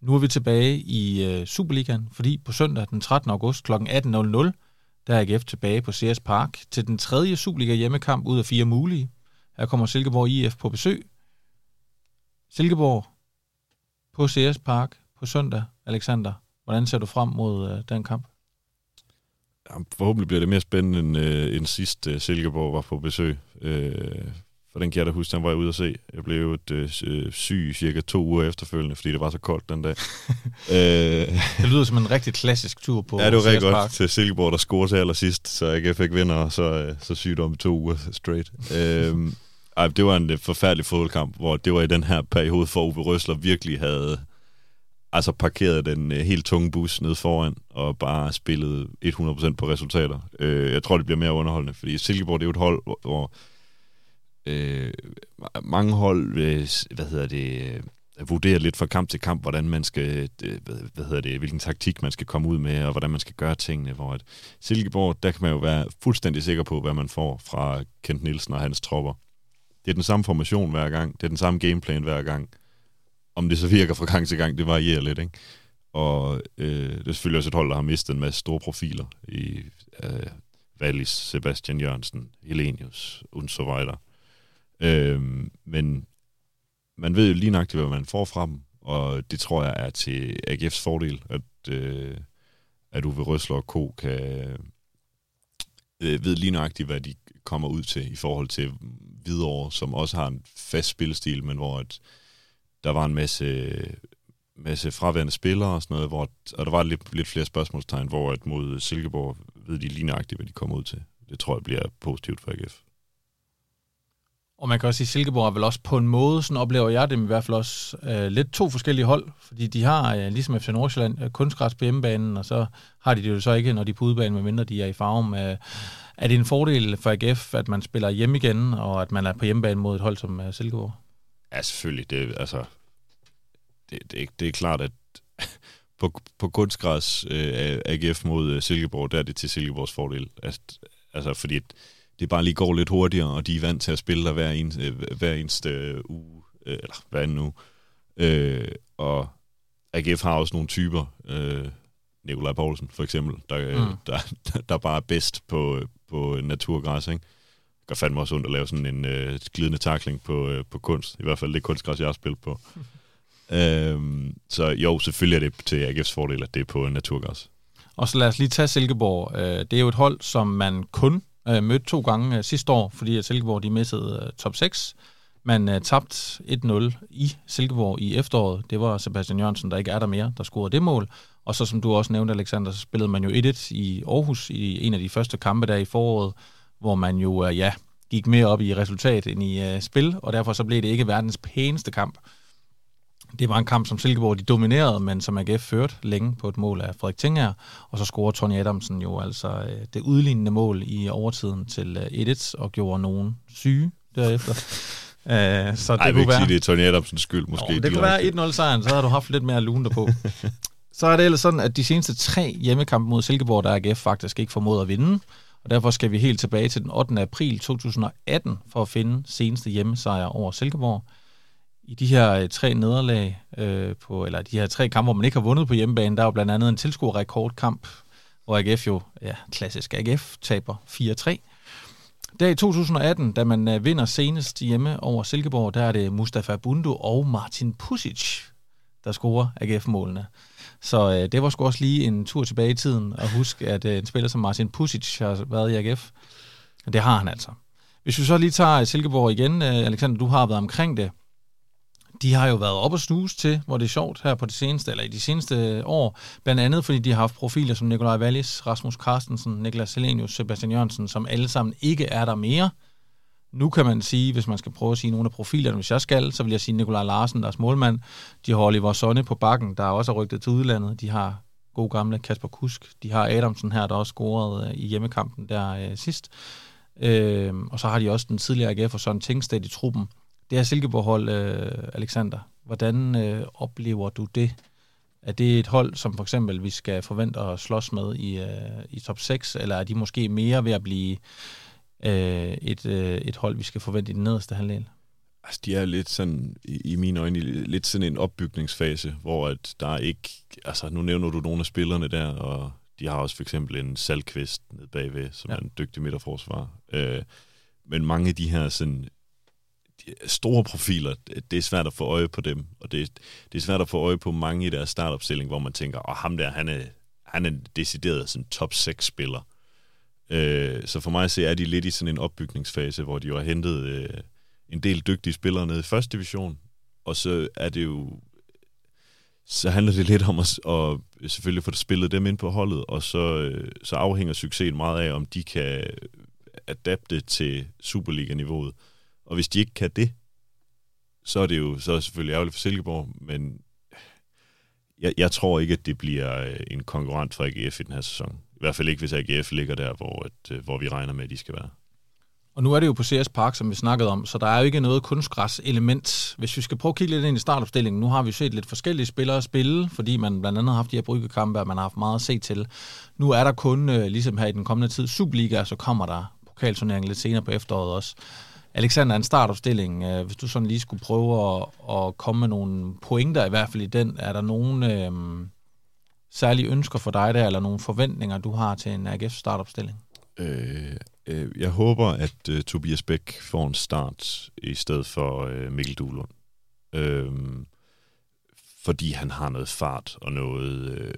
Nu er vi tilbage i øh, Superligaen, fordi på søndag den 13. august kl. 18.00, der er AGF tilbage på CS Park til den tredje Superliga hjemmekamp ud af fire mulige. Her kommer Silkeborg IF på besøg. Silkeborg på CS Park på søndag. Alexander, hvordan ser du frem mod øh, den kamp? Ja, forhåbentlig bliver det mere spændende end, øh, end sidst øh, Silkeborg var på besøg. Øh, for den kan jeg da huske, den var jeg ude at se. Jeg blev et øh, øh, syg cirka to uger efterfølgende, fordi det var så koldt den dag. øh, det lyder som en rigtig klassisk tur på Ja, det var rigtig godt til Silkeborg, der scorede til allersidst, så jeg fik vinder, og så, øh, så sygdom to uger straight. øh, ej, det var en øh, forfærdelig fodboldkamp, hvor det var i den her periode, for Uwe Røsler virkelig havde altså parkeret den øh, helt tunge bus ned foran, og bare spillet 100% på resultater. Øh, jeg tror, det bliver mere underholdende, fordi Silkeborg det er jo et hold, hvor, hvor øh, mange hold, øh, hvad hedder det, uh, vurderer lidt fra kamp til kamp, hvordan man skal, øh, hvad hedder det, hvilken taktik man skal komme ud med, og hvordan man skal gøre tingene, hvor at Silkeborg, der kan man jo være fuldstændig sikker på, hvad man får fra Kent Nielsen og hans tropper. Det er den samme formation hver gang. Det er den samme gameplan hver gang. Om det så virker fra gang til gang, det varierer lidt, ikke? Og øh, det er selvfølgelig også et hold, der har mistet en masse store profiler i øh, Wallis, Sebastian Jørgensen, Helenius og så videre. Øh, men man ved jo lige nøjagtigt, hvad man får fra dem, og det tror jeg er til AGF's fordel, at, øh, at Uwe Røsler og Co. kan øh, ved lige nøjagtigt, hvad de kommer ud til i forhold til Hvidovre, som også har en fast spillestil, men hvor at der var en masse, masse fraværende spillere og sådan noget, hvor, og der var lidt, lidt flere spørgsmålstegn, hvor at mod Silkeborg ved de lige nøjagtigt, hvad de kommer ud til. Det tror jeg bliver positivt for AGF. Og man kan også sige, at Silkeborg er vel også på en måde, sådan oplever jeg dem i hvert fald også, øh, lidt to forskellige hold, fordi de har, øh, ligesom FC Nordsjælland, øh, kunstgræs på hjemmebanen, og så har de det jo så ikke, når de er på udebanen, medmindre de er i farven. Øh, er det en fordel for AGF, at man spiller hjemme igen, og at man er på hjemmebane mod et hold som øh, Silkeborg? Ja, selvfølgelig. Det, altså, det, det, det er klart, at på, på kunstgræs øh, AGF mod øh, Silkeborg, der er det til Silkeborgs fordel. Altså, altså fordi det bare lige går lidt hurtigere, og de er vant til at spille der hver, en, øh, hver eneste øh, uge, øh, eller hver anden uge. Øh, og AGF har også nogle typer, øh, Nikolaj Poulsen for eksempel, der, mm. der, der, der bare er bedst på, på naturgræs, ikke? gør fandme også ondt at lave sådan en øh, glidende takling på, øh, på kunst. I hvert fald det kunstgræs, jeg har spillet på. øhm, så jo, selvfølgelig er det til AGF's fordel, at det er på naturgræs. Og så lad os lige tage Silkeborg. Det er jo et hold, som man kun øh, mødte to gange øh, sidste år, fordi at Silkeborg de missede øh, top 6. Man øh, tabte 1-0 i Silkeborg i efteråret. Det var Sebastian Jørgensen, der ikke er der mere, der scorede det mål. Og så som du også nævnte, Alexander, så spillede man jo 1-1 i Aarhus i en af de første kampe der i foråret, hvor man jo, øh, ja, gik mere op i resultat end i øh, spil, og derfor så blev det ikke verdens pæneste kamp. Det var en kamp, som Silkeborg de dominerede, men som AGF førte længe på et mål af Frederik Tinger, og så scorede Tony Adamsen jo altså uh, det udlignende mål i overtiden til uh, 1-1, og gjorde nogen syge derefter. Uh, så det Ej, kunne være... sige, det er Tony Adamsens skyld måske. Nå, det kunne være 1-0 sejren, så havde du haft lidt mere lune på. så er det ellers sådan, at de seneste tre hjemmekampe mod Silkeborg, der AGF faktisk ikke formået at vinde. Og derfor skal vi helt tilbage til den 8. april 2018 for at finde seneste hjemmesejr over Silkeborg. I de her øh, tre nederlag, øh, på, eller de her tre kampe, hvor man ikke har vundet på hjemmebane, der er jo blandt andet en tilskuerrekordkamp, hvor AGF jo, ja, klassisk AGF, taber 4-3. Der i 2018, da man øh, vinder senest hjemme over Silkeborg, der er det Mustafa Bundu og Martin Pusic, der scorer AGF-målene. Så øh, det var sgu også lige en tur tilbage i tiden at huske, at øh, en spiller som Martin Pusic har været i AGF. Det har han altså. Hvis vi så lige tager Silkeborg igen, øh, Alexander, du har været omkring det. De har jo været op og snuse til, hvor det er sjovt her på det seneste, eller i de seneste år. Blandt andet, fordi de har haft profiler som Nikolaj Wallis, Rasmus Carstensen, Niklas Selenius, Sebastian Jørgensen, som alle sammen ikke er der mere. Nu kan man sige, hvis man skal prøve at sige nogle af profilerne, hvis jeg skal, så vil jeg sige Nikolaj Larsen, deres målmand. De har Oliver Sonne på bakken, der også er rygtet til udlandet. De har god gamle Kasper Kusk. De har Adamsen her, der også scorede øh, i hjemmekampen der øh, sidst. Øh, og så har de også den tidligere AGF og Søren Tingstedt i truppen. Det her Silkeborg-hold, øh, Alexander, hvordan øh, oplever du det? Er det et hold, som for eksempel vi skal forvente at slås med i, øh, i top 6, eller er de måske mere ved at blive øh, et, øh, et hold, vi skal forvente i den nederste halvdel? Altså, de er lidt sådan, i, i mine øjne, lidt sådan en opbygningsfase, hvor at der er ikke, altså nu nævner du nogle af spillerne der, og de har også for eksempel en salgkvist nede bagved, som ja. er en dygtig midterforsvar. Øh, men mange af de her sådan, store profiler, det er svært at få øje på dem, og det, det er svært at få øje på mange i deres startopstilling, hvor man tænker, åh, oh, ham der, han er, han er decideret sådan top 6 spiller. Øh, så for mig at se, er de lidt i sådan en opbygningsfase, hvor de jo har hentet øh, en del dygtige spillere ned i første division, og så er det jo så handler det lidt om at, at selvfølgelig få spillet dem ind på holdet, og så, øh, så afhænger succesen meget af, om de kan adapte til Superliga-niveauet. Og hvis de ikke kan det, så er det jo så er det selvfølgelig ærgerligt for Silkeborg, men jeg, jeg tror ikke, at det bliver øh, en konkurrent for AGF i den her sæson. I hvert fald ikke, hvis AGF ligger der, hvor, at, øh, hvor vi regner med, at de skal være. Og nu er det jo på CS Park, som vi snakkede om, så der er jo ikke noget kunstgræs-element. Hvis vi skal prøve at kigge lidt ind i startopstillingen, nu har vi set lidt forskellige spillere spille, fordi man blandt andet har haft de her bryggekampe, og man har haft meget at se til. Nu er der kun, øh, ligesom her i den kommende tid, Superliga, så kommer der pokalturneringen lidt senere på efteråret også. Alexander, en startopstilling, øh, hvis du sådan lige skulle prøve at, at komme med nogle pointer, i hvert fald i den, er der nogen øh, særlige ønsker for dig der, eller nogle forventninger, du har til en AGF startopstilling? Øh, øh, jeg håber, at øh, Tobias Bæk får en start i stedet for øh, Mikkel Duhlund. Øh, fordi han har noget fart og noget øh,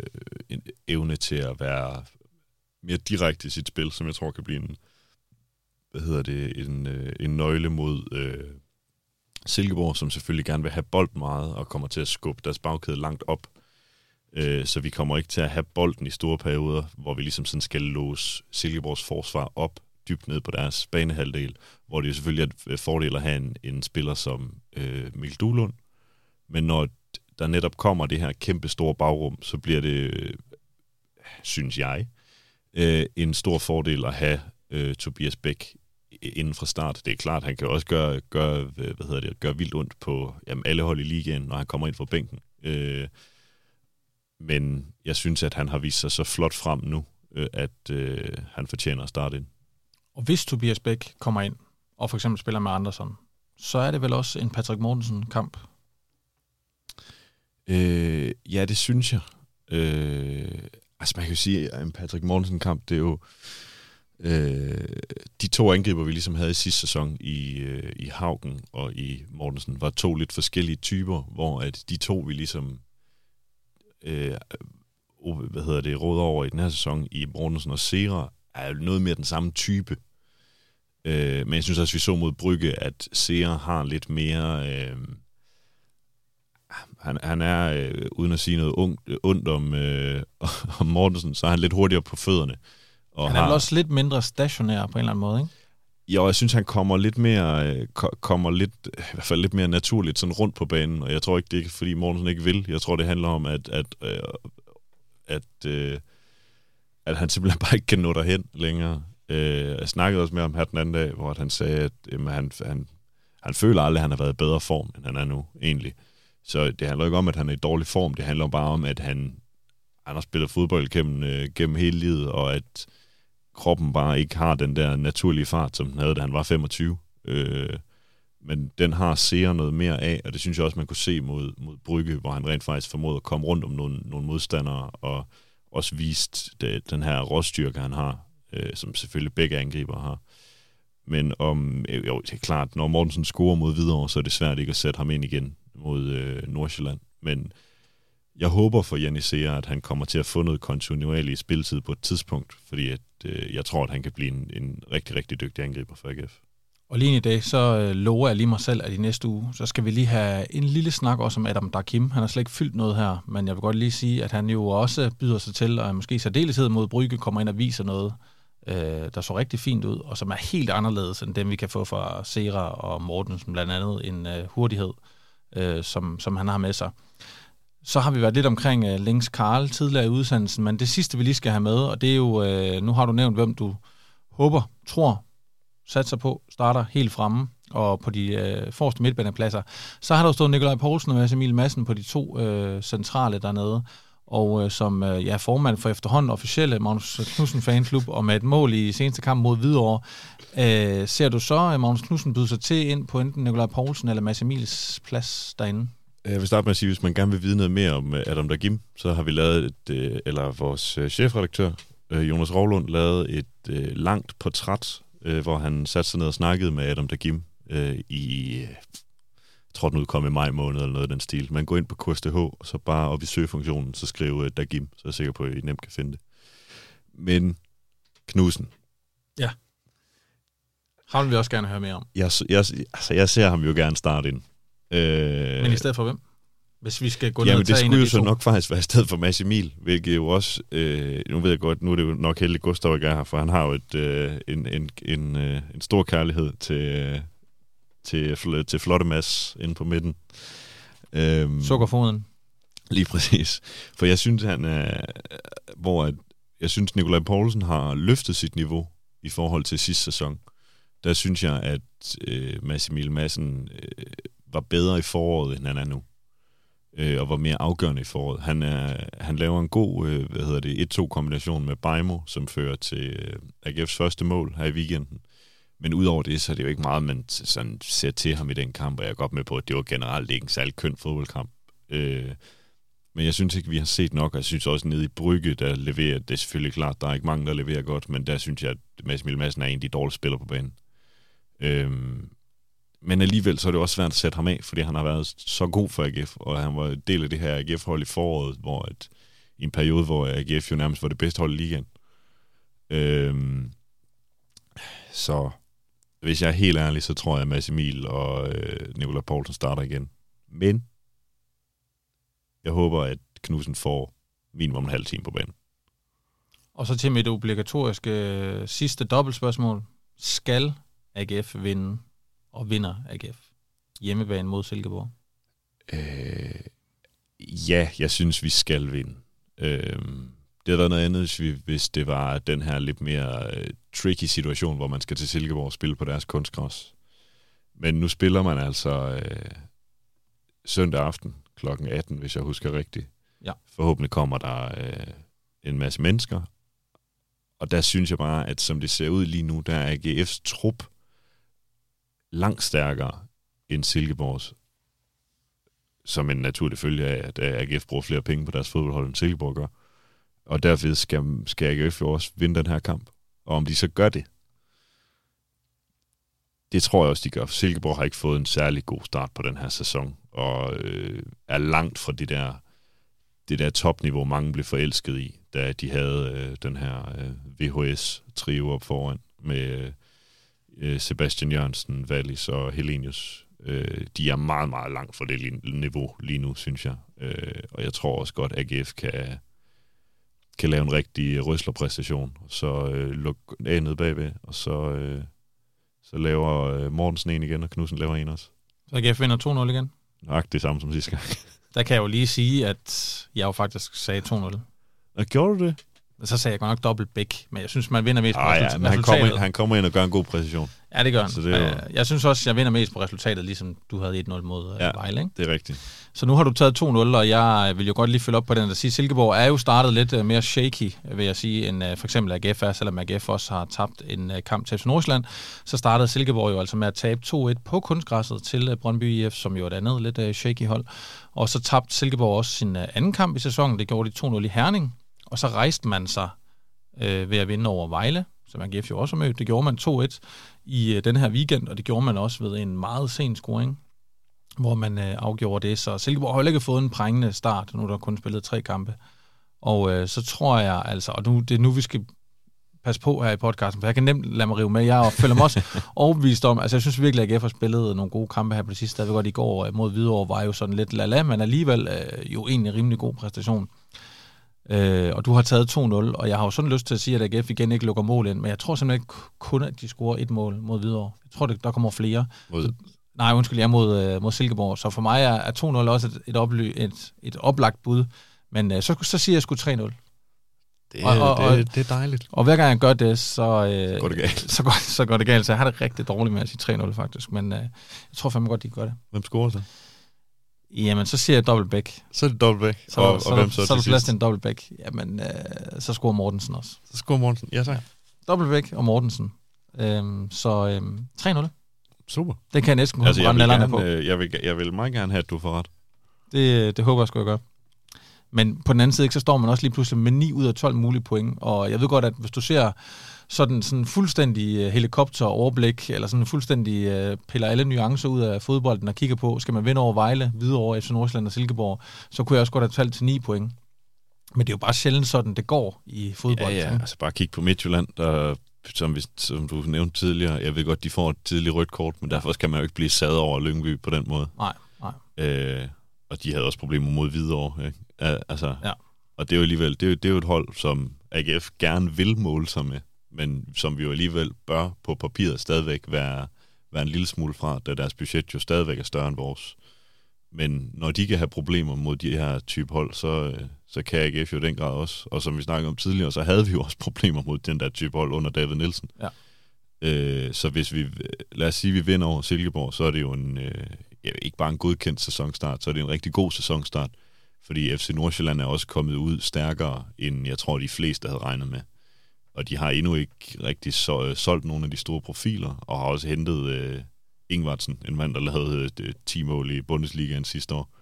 en evne til at være mere direkte i sit spil, som jeg tror kan blive en, hvad hedder det, en, øh, en nøgle mod øh, Silkeborg, som selvfølgelig gerne vil have bold meget, og kommer til at skubbe deres bagkæde langt op. Øh, så vi kommer ikke til at have bolden i store perioder, hvor vi ligesom sådan skal låse Silkeborgs forsvar op dybt ned på deres banehalvdel, hvor det jo selvfølgelig er et øh, fordel at have en, en spiller som øh, Mikkel Duhlund. Men når der netop kommer det her kæmpe store bagrum, så bliver det, øh, synes jeg, øh, en stor fordel at have øh, Tobias Bæk inden fra start. Det er klart, han kan også gøre, gøre, hvad hedder det, gøre vildt ondt på jamen, alle hold i ligaen, når han kommer ind fra bænken. Øh, men jeg synes, at han har vist sig så flot frem nu, øh, at øh, han fortjener at starte ind. Og hvis Tobias Bæk kommer ind, og for eksempel spiller med Andersen, så er det vel også en Patrick Mortensen-kamp? Øh, ja, det synes jeg. Øh, altså man kan jo sige, at en Patrick Mortensen-kamp, det er jo øh, Øh, de to angriber, vi ligesom havde i sidste sæson i, øh, i Haugen og i Mortensen, var to lidt forskellige typer, hvor at de to, vi ligesom øh, hvad hedder det, råd over i den her sæson i Mortensen og Sera, er noget mere den samme type. Øh, men jeg synes også, vi så mod Brygge, at Sera har lidt mere... Øh, han, han er, øh, uden at sige noget ungt, ondt om, øh, om Mortensen, så er han lidt hurtigere på fødderne. Og han er har, også lidt mindre stationær på en eller anden måde, ikke? Ja, jeg synes, han kommer lidt mere, øh, kommer lidt, i hvert fald lidt mere naturligt sådan rundt på banen, og jeg tror ikke, det er fordi Mortensen ikke vil. Jeg tror, det handler om, at, at, øh, at, at, at han simpelthen bare ikke kan nå derhen længere. Jeg snakkede også med ham her den anden dag, hvor han sagde, at han, han, han føler aldrig, at han har været i bedre form, end han er nu, egentlig. Så det handler ikke om, at han er i dårlig form. Det handler bare om, at han, han har spillet fodbold gennem, øh, gennem hele livet, og at kroppen bare ikke har den der naturlige fart, som den havde, da han var 25. Øh, men den har seer noget mere af, og det synes jeg også, man kunne se mod, mod Brygge, hvor han rent faktisk formåede at komme rundt om nogle, nogle modstandere, og også vist det, den her råstyrke, han har, øh, som selvfølgelig begge angriber har. Men om, øh, jo, det er klart, når Mortensen scorer mod videre, så er det svært ikke at sætte ham ind igen mod øh, Nordsjælland. Men jeg håber for Jannis Seer, at han kommer til at få noget kontinuerlig spilletid på et tidspunkt, fordi at, øh, jeg tror, at han kan blive en, en rigtig, rigtig dygtig angriber for AGF. Og lige i dag, så øh, lover jeg lige mig selv, at i næste uge, så skal vi lige have en lille snak også om Adam Dakim. Han har slet ikke fyldt noget her, men jeg vil godt lige sige, at han jo også byder sig til, og måske særdeleshed mod Brygge kommer ind og viser noget, øh, der så rigtig fint ud, og som er helt anderledes end dem, vi kan få fra Sera og Morten, som blandt andet en øh, hurtighed, øh, som, som han har med sig. Så har vi været lidt omkring øh, uh, Links Karl tidligere i udsendelsen, men det sidste, vi lige skal have med, og det er jo, uh, nu har du nævnt, hvem du håber, tror, satser på, starter helt fremme og på de uh, forreste midtbanepladser. Så har der jo stået Nikolaj Poulsen og Mads Emil Madsen på de to uh, centrale dernede, og uh, som uh, ja, formand for efterhånden officielle Magnus Knudsen fanklub, og med et mål i seneste kamp mod Hvidovre, uh, ser du så uh, Magnus Knudsen byde sig til ind på enten Nikolaj Poulsen eller Mads Emils plads derinde? Jeg vil starte med at sige, at hvis man gerne vil vide noget mere om øh, Adam Dagim, så har vi lavet et, øh, eller vores øh, chefredaktør, Jonas Rovlund, lavet et langt portræt, hvor han satte sig ned og snakkede med Adam Dagim i, jeg tror den udkom i maj måned eller noget af den stil. Man går ind på KSTH, og så bare op i søgefunktionen, så skriver Dagim, så er jeg sikker på, at I nemt kan finde det. Men Knudsen. Ja. Ham vil vi også gerne høre mere om. Jeg, jeg, altså, jeg ser ham jo gerne starte ind. Øh, Men i stedet for hvem? Hvis vi skal gå ned og tage det skulle jo så to. nok faktisk være i stedet for Mads Emil, hvilket jo også, øh, nu ved jeg godt, nu er det jo nok heldigt Gustav ikke er her, for han har jo et, øh, en, en, en, øh, en stor kærlighed til, øh, til, til flotte Mads inde på midten. Øhm, Sukkerfoden. Lige præcis. For jeg synes, han er, hvor at, jeg synes, Nikolaj Poulsen har løftet sit niveau i forhold til sidste sæson. Der synes jeg, at øh, Mads Emil Madsen øh, var bedre i foråret, end han er nu. Øh, og var mere afgørende i foråret. Han, er, han laver en god øh, hvad hedder det, 1-2-kombination med Baimo, som fører til øh, AGF's første mål her i weekenden. Men udover det, så er det jo ikke meget, man sådan ser til ham i den kamp, og jeg er godt med på, at det var generelt ikke en særlig køn fodboldkamp. Øh, men jeg synes ikke, vi har set nok, og jeg synes også nede i Brygge, der leverer, det er selvfølgelig klart, der er ikke mange, der leverer godt, men der synes jeg, at Mads Madsen er en af de dårlige spillere på banen. Øh, men alligevel så er det også svært at sætte ham af, fordi han har været så god for AGF, og han var en del af det her AGF-hold i foråret, hvor et, i en periode, hvor AGF jo nærmest var det bedste hold i ligaen. Øhm, så hvis jeg er helt ærlig, så tror jeg, at Mads Emil og øh, Nikolaj Poulsen starter igen. Men jeg håber, at Knudsen får minimum en halv time på banen. Og så til mit obligatoriske øh, sidste dobbeltspørgsmål. Skal AGF vinde og vinder AGF hjemmebane mod Silkeborg? Øh, ja, jeg synes, vi skal vinde. Øh, det havde været noget andet, hvis, vi, hvis det var den her lidt mere øh, tricky situation, hvor man skal til Silkeborg og spille på deres kunstgræs. Men nu spiller man altså øh, søndag aften kl. 18, hvis jeg husker rigtigt. Ja. Forhåbentlig kommer der øh, en masse mennesker. Og der synes jeg bare, at som det ser ud lige nu, der er AGF's trup langt stærkere end Silkeborgs. som en naturlig følge af, at øh, AGF bruger flere penge på deres fodboldhold, end Silkeborg gør. Og derfor skal, skal AGF jo også vinde den her kamp. Og om de så gør det, det tror jeg også, de gør. Silkeborg har ikke fået en særlig god start på den her sæson, og øh, er langt fra det der, det der topniveau, mange blev forelsket i, da de havde øh, den her øh, VHS-trio op foran med øh, øh, Sebastian Jørgensen, Wallis og Helenius. Øh, de er meget, meget langt fra det niveau lige nu, synes jeg. Øh, og jeg tror også godt, at AGF kan, kan lave en rigtig røslerpræstation, så øh, lukke af ned bagved, og så, øh, så laver øh, Mortensen en igen, og Knudsen laver en også. Så AGF vinder 2-0 igen? Nok det samme som sidste gang. Der kan jeg jo lige sige, at jeg jo faktisk sagde 2-0. Og gjorde du det? Så sagde jeg godt nok dobbelt bæk, men jeg synes, man vinder mest på ah, ja, men han kommer, ind, han kommer ind og gør en god præcision. Ja, det gør han. Så det er jo... Jeg synes også, jeg vinder mest på resultatet, ligesom du havde 1-0 mod øh, ja, Vejle. Ikke? det er rigtigt. Så nu har du taget 2-0, og jeg vil jo godt lige følge op på den, der siger, Silkeborg er jo startet lidt øh, mere shaky, vil jeg sige, end øh, for eksempel AGF er, selvom AGF også har tabt en kamp til FC Nordsjælland. Så startede Silkeborg jo altså med at tabe 2-1 på kunstgræsset til Brøndby IF, som jo er et andet lidt shaky hold. Og så tabte Silkeborg også sin anden kamp i sæsonen, det gjorde de 2-0 i Herning, og så rejste man sig øh, ved at vinde over Vejle, som AGF jo også har mødt. Det gjorde man 2-1 i øh, den her weekend, og det gjorde man også ved en meget sen scoring, hvor man øh, afgjorde det. Så Silkeborg har heller ikke fået en prængende start, nu der kun spillet tre kampe. Og øh, så tror jeg altså, og nu, det er nu, vi skal passe på her i podcasten, for jeg kan nemt lade mig rive med. Jeg føler mig også overbevist om, altså jeg synes virkelig, at AGF har spillet nogle gode kampe her på det sidste. Der ved godt, i går mod Hvidovre var jo sådan lidt lala, men alligevel øh, jo egentlig rimelig god præstation. Øh, og du har taget 2-0, og jeg har jo sådan lyst til at sige, at AGF igen ikke lukker mål ind, men jeg tror simpelthen ikke kun, at de scorer et mål mod Hvidovre. Jeg tror, der kommer flere. Mod... Så, nej, undskyld, jeg er mod, øh, mod Silkeborg. Så for mig er, er 2-0 også et, et, oply, et, et oplagt bud. Men øh, så, så siger jeg sgu 3-0. Det, og, og, og, det, det er dejligt. Og hver gang jeg gør det, så, øh, går det galt. Så, går, så går det galt. Så jeg har det rigtig dårligt med at sige 3-0 faktisk. Men øh, jeg tror fandme godt, de gør det. Hvem scorer så? Jamen, så siger jeg dobbeltbæk. Så er det dobbeltbæk. Så, og, så, og hvem så, så er der plads til en dobbeltbæk. Jamen, øh, så scorer Mortensen også. Så scorer Mortensen, ja tak. Ja. Dobbeltbæk og Mortensen. Øhm, så øhm, 3-0. Super. Det kan jeg næsten altså, jeg vil gerne, på. Øh, jeg, vil, jeg vil meget gerne have, at du får ret. Det, det håber jeg, skal jeg gøre. Men på den anden side, så står man også lige pludselig med 9 ud af 12 mulige point. Og jeg ved godt, at hvis du ser sådan, sådan fuldstændig uh, helikopteroverblik, eller sådan fuldstændig uh, piller alle nuancer ud af fodbolden og kigger på, skal man vinde over Vejle, videre over FC Nordsjælland og Silkeborg, så kunne jeg også godt have talt til 9 point. Men det er jo bare sjældent sådan, det går i fodbold. Ja, ja. altså bare kig på Midtjylland, der som, vi, som du nævnte tidligere, jeg ved godt, de får et tidligt rødt kort, men derfor skal man jo ikke blive sad over Lyngby på den måde. Nej, nej. Øh, og de havde også problemer mod Hvidovre. Ikke? Altså, ja. Og det er jo alligevel, det er, det er jo et hold, som AGF gerne vil måle sig med men som vi jo alligevel bør på papiret stadigvæk være, være en lille smule fra, da deres budget jo stadigvæk er større end vores. Men når de kan have problemer mod de her type hold, så, så kan AGF jo den grad også. Og som vi snakkede om tidligere, så havde vi jo også problemer mod den der type hold under David Nielsen. Ja. Øh, så hvis vi, lad os sige, at vi vinder over Silkeborg, så er det jo en, øh, ikke bare en godkendt sæsonstart, så er det en rigtig god sæsonstart. Fordi FC Nordsjælland er også kommet ud stærkere, end jeg tror, de fleste havde regnet med og de har endnu ikke rigtig så, øh, solgt nogle af de store profiler, og har også hentet øh, Ingvartsen, en mand, der lavede øh, 10 mål i Bundesligaen sidste år.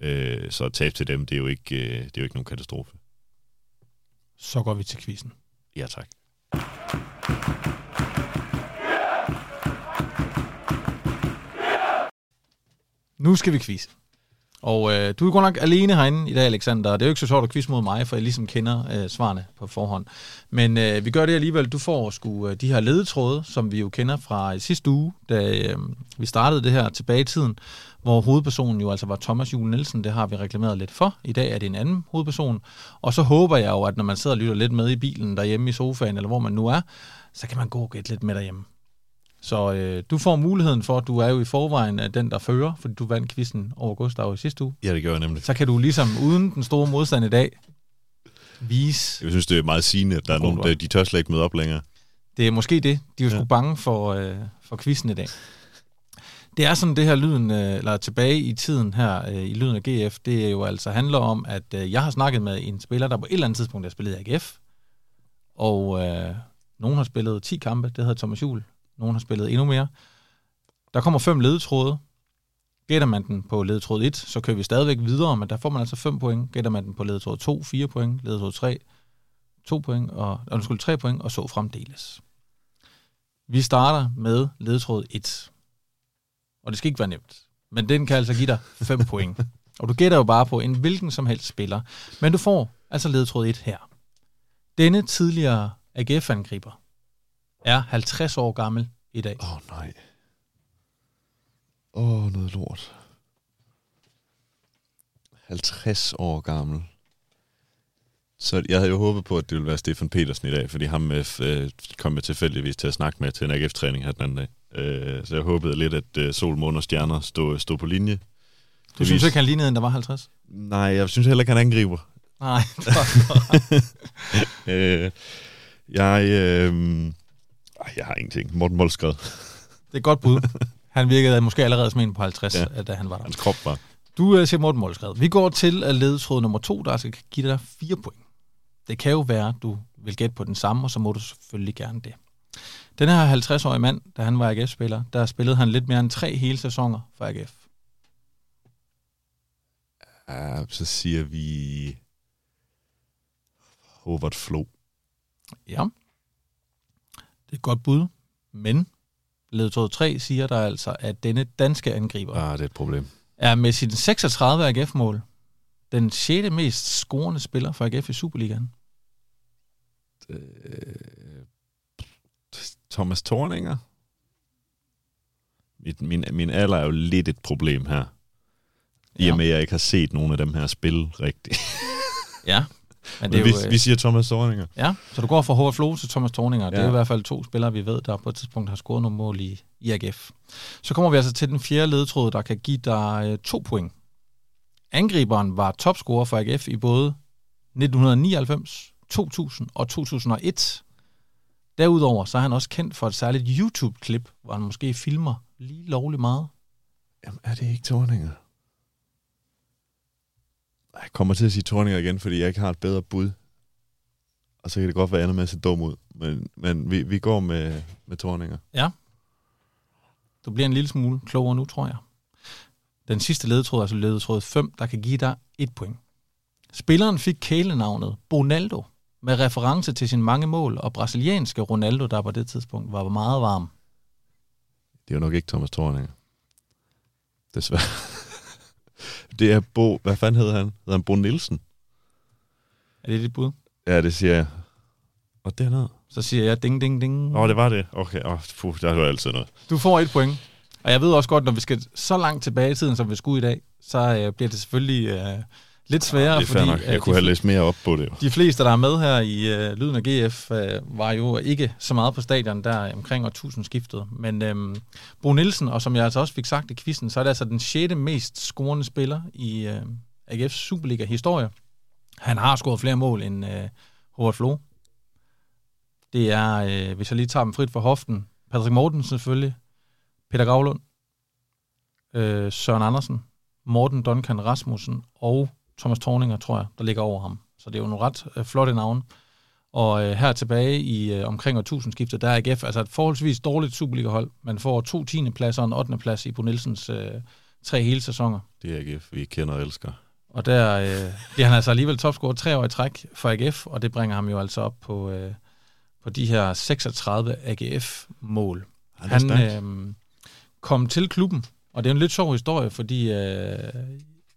Øh, så at tabe til dem, det er, jo ikke, øh, det er jo ikke nogen katastrofe. Så går vi til quizzen. Ja, tak. Nu skal vi quiz. Og øh, du er godt nok alene herinde i dag, Alexander. Det er jo ikke så sjovt at quiz mod mig, for jeg ligesom kender øh, svarene på forhånd. Men øh, vi gør det alligevel. Du får sgu øh, de her ledetråde, som vi jo kender fra sidste uge, da øh, vi startede det her tilbage i tiden, hvor hovedpersonen jo altså var Thomas Juhl Nielsen. Det har vi reklameret lidt for. I dag er det en anden hovedperson. Og så håber jeg jo, at når man sidder og lytter lidt med i bilen derhjemme i sofaen, eller hvor man nu er, så kan man gå og gætte lidt med derhjemme. Så øh, du får muligheden for, at du er jo i forvejen af den, der fører, fordi du vandt quizzen over Gustav i sidste uge. Ja, det gør jeg nemlig. Så kan du ligesom, uden den store modstand i dag, vise... Jeg synes, det er meget sigende, at der er nogen, der, de tør slet ikke med op længere. Det er måske det. De er jo ja. sgu bange for, øh, for quizzen i dag. Det er sådan, det her lyden, øh, eller tilbage i tiden her øh, i lyden af GF, det er jo altså handler om, at øh, jeg har snakket med en spiller, der på et eller andet tidspunkt har spillet i AGF, og øh, nogen har spillet 10 kampe, det hedder Thomas Juhl, nogen har spillet endnu mere. Der kommer fem ledetråde. Gætter man den på ledetråd 1, så kører vi stadigvæk videre, men der får man altså 5 point. Gætter man den på ledetråd 2, 4 point. Ledetråd 3, 2 point, og, undskyld, 3 point, og så fremdeles. Vi starter med ledetråd 1. Og det skal ikke være nemt. Men den kan altså give dig 5 point. Og du gætter jo bare på en hvilken som helst spiller. Men du får altså ledetråd 1 her. Denne tidligere AGF-angriber er 50 år gammel i dag. Åh, oh, nej. Åh, oh, noget lort. 50 år gammel. Så jeg havde jo håbet på, at det ville være Stefan Petersen i dag, fordi ham øh, kom jeg tilfældigvis til at snakke med til en AGF-træning her den anden dag. Øh, så jeg håbede lidt, at øh, sol, måne og stjerner stod, stod på linje. Du synes ikke, han lignede en, der var 50? Nej, jeg synes heller ikke, han angriber. Nej, det øh, jeg, øh, jeg har ingenting. Morten Målskred. Det er et godt bud. Han virkede måske allerede som en på 50, ja. da han var der. Hans krop var. Du uh, siger Morten Målskred. Vi går til at ledetråd nummer to, der skal give dig fire point. Det kan jo være, at du vil gætte på den samme, og så må du selvfølgelig gerne det. Den her 50-årige mand, da han var AGF-spiller, der spillede han lidt mere end tre hele sæsoner for AGF. Ja, så siger vi Hobart Flo. Ja. Et godt bud, men ledetråd 3 siger der altså, at denne danske angriber Ah, det er et problem. er med sin 36 AGF-mål den 6. mest scorende spiller for AGF i Superligaen. Øh, Thomas Thorninger. Min, min, min alder er jo lidt et problem her. I og med, at jeg ikke har set nogen af dem her spille rigtigt. Ja. Men Men det er vi, jo, øh, vi siger Thomas Thorninger. Ja, så du går fra Håvard Flo til Thomas Thorninger. Det er Ja. i hvert fald to spillere, vi ved, der på et tidspunkt har scoret nogle mål i, i AGF. Så kommer vi altså til den fjerde ledetråd, der kan give dig øh, to point. Angriberen var topscorer for AGF i både 1999, 2000 og 2001. Derudover så er han også kendt for et særligt YouTube-klip, hvor han måske filmer lige lovligt meget. Jamen, er det ikke Thorninger? Jeg kommer til at sige Thorninger igen, fordi jeg ikke har et bedre bud. Og så kan det godt være, at jeg med at se dum ud. Men, men vi, vi går med, med Thorninger. Du bliver en lille smule klogere nu, tror jeg. Den sidste ledetråd, altså ledetråd 5, der kan give dig et point. Spilleren fik kælenavnet Bonaldo med reference til sine mange mål, og brasilianske Ronaldo, der på det tidspunkt var meget varm. Det er jo nok ikke Thomas Thorninger. Desværre. Det er Bo... Hvad fanden hedder han? Hedder han Bo Nielsen? Er det dit bud? Ja, det siger jeg. Og dernede. Så siger jeg ding, ding, ding. Åh, oh, det var det. Okay, oh, puh, der var altid noget. Du får et point. Og jeg ved også godt, når vi skal så langt tilbage i tiden, som vi skulle i dag, så øh, bliver det selvfølgelig øh, lidt sværere, det er fair nok. øh, Jeg de kunne have læst mere op på det. De fleste, der er med her i øh, Lyden af GF, øh, var jo ikke så meget på stadion der omkring år 1000 skiftet. Men øh, Bo Nielsen, og som jeg altså også fik sagt i quizzen, så er det altså den 6. mest scorende spiller i øh, AGF's Superliga-historie. Han har scoret flere mål end øh, Howard Flo. Det er, øh, hvis jeg lige tager dem frit for hoften, Patrick Mortensen selvfølgelig, Peter Gravlund, øh, Søren Andersen, Morten Duncan Rasmussen og Thomas Thorninger, tror jeg, der ligger over ham. Så det er jo nogle ret øh, flotte navne. Og øh, her tilbage i øh, omkring år 1000 skiftet, der er AGF altså et forholdsvis dårligt Superliga-hold. Man får to 10. pladser og en 8. plads i Bo Nielsens øh, tre hele sæsoner. Det er AGF, vi kender og elsker. Og der øh, bliver han altså alligevel topscorer tre år i træk for AGF, og det bringer ham jo altså op på, øh, på de her 36 AGF-mål. Han øh, kom til klubben, og det er en lidt sjov historie, fordi øh,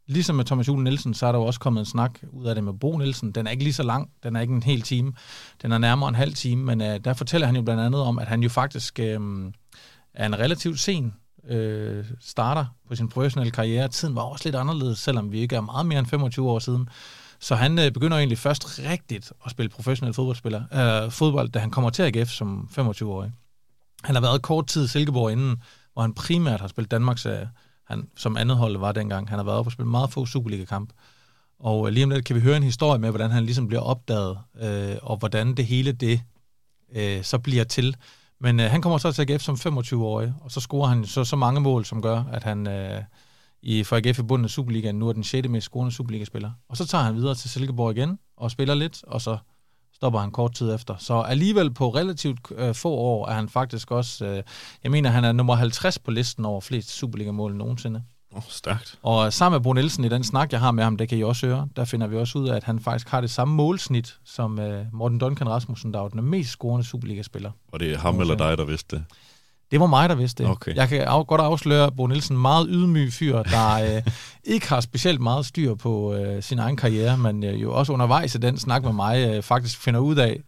ligesom med Thomas Juhl Nielsen, så er der jo også kommet en snak ud af det med Bo Nielsen. Den er ikke lige så lang, den er ikke en hel time, den er nærmere en halv time, men øh, der fortæller han jo blandt andet om, at han jo faktisk øh, er en relativt sen øh, starter på sin professionelle karriere. Tiden var også lidt anderledes, selvom vi ikke er meget mere end 25 år siden. Så han øh, begynder egentlig først rigtigt at spille professionel fodboldspiller, øh, fodbold, da han kommer til AGF som 25-årig. Han har været kort tid i Silkeborg inden, hvor han primært har spillet Danmarks, øh, han, som andet hold var dengang. Han har været oppe og spillet meget få Superliga-kamp. Og øh, lige om lidt kan vi høre en historie med, hvordan han ligesom bliver opdaget, øh, og hvordan det hele det øh, så bliver til. Men øh, han kommer så til AGF som 25-årig, og så scorer han så, så mange mål, som gør, at han øh, i, for AGF i bunden af Superligaen nu er den 6. mest scorende Superliga-spiller. Og så tager han videre til Silkeborg igen, og spiller lidt, og så stopper han kort tid efter. Så alligevel på relativt øh, få år er han faktisk også, øh, jeg mener, han er nummer 50 på listen over flest Superliga-mål nogensinde. Oh, stærkt. Og sammen med Bo Nielsen i den snak, jeg har med ham, det kan I også høre, der finder vi også ud af, at han faktisk har det samme målsnit som uh, Morten Duncan Rasmussen, der er den mest scorende Superliga-spiller. Og det er ham eller dig, der vidste det? Det var mig, der vidste det. Okay. Jeg kan af, godt afsløre, at Bo Nielsen meget ydmyg fyr, der øh, ikke har specielt meget styr på øh, sin egen karriere, men øh, jo også undervejs i den snak med mig øh, faktisk finder ud af,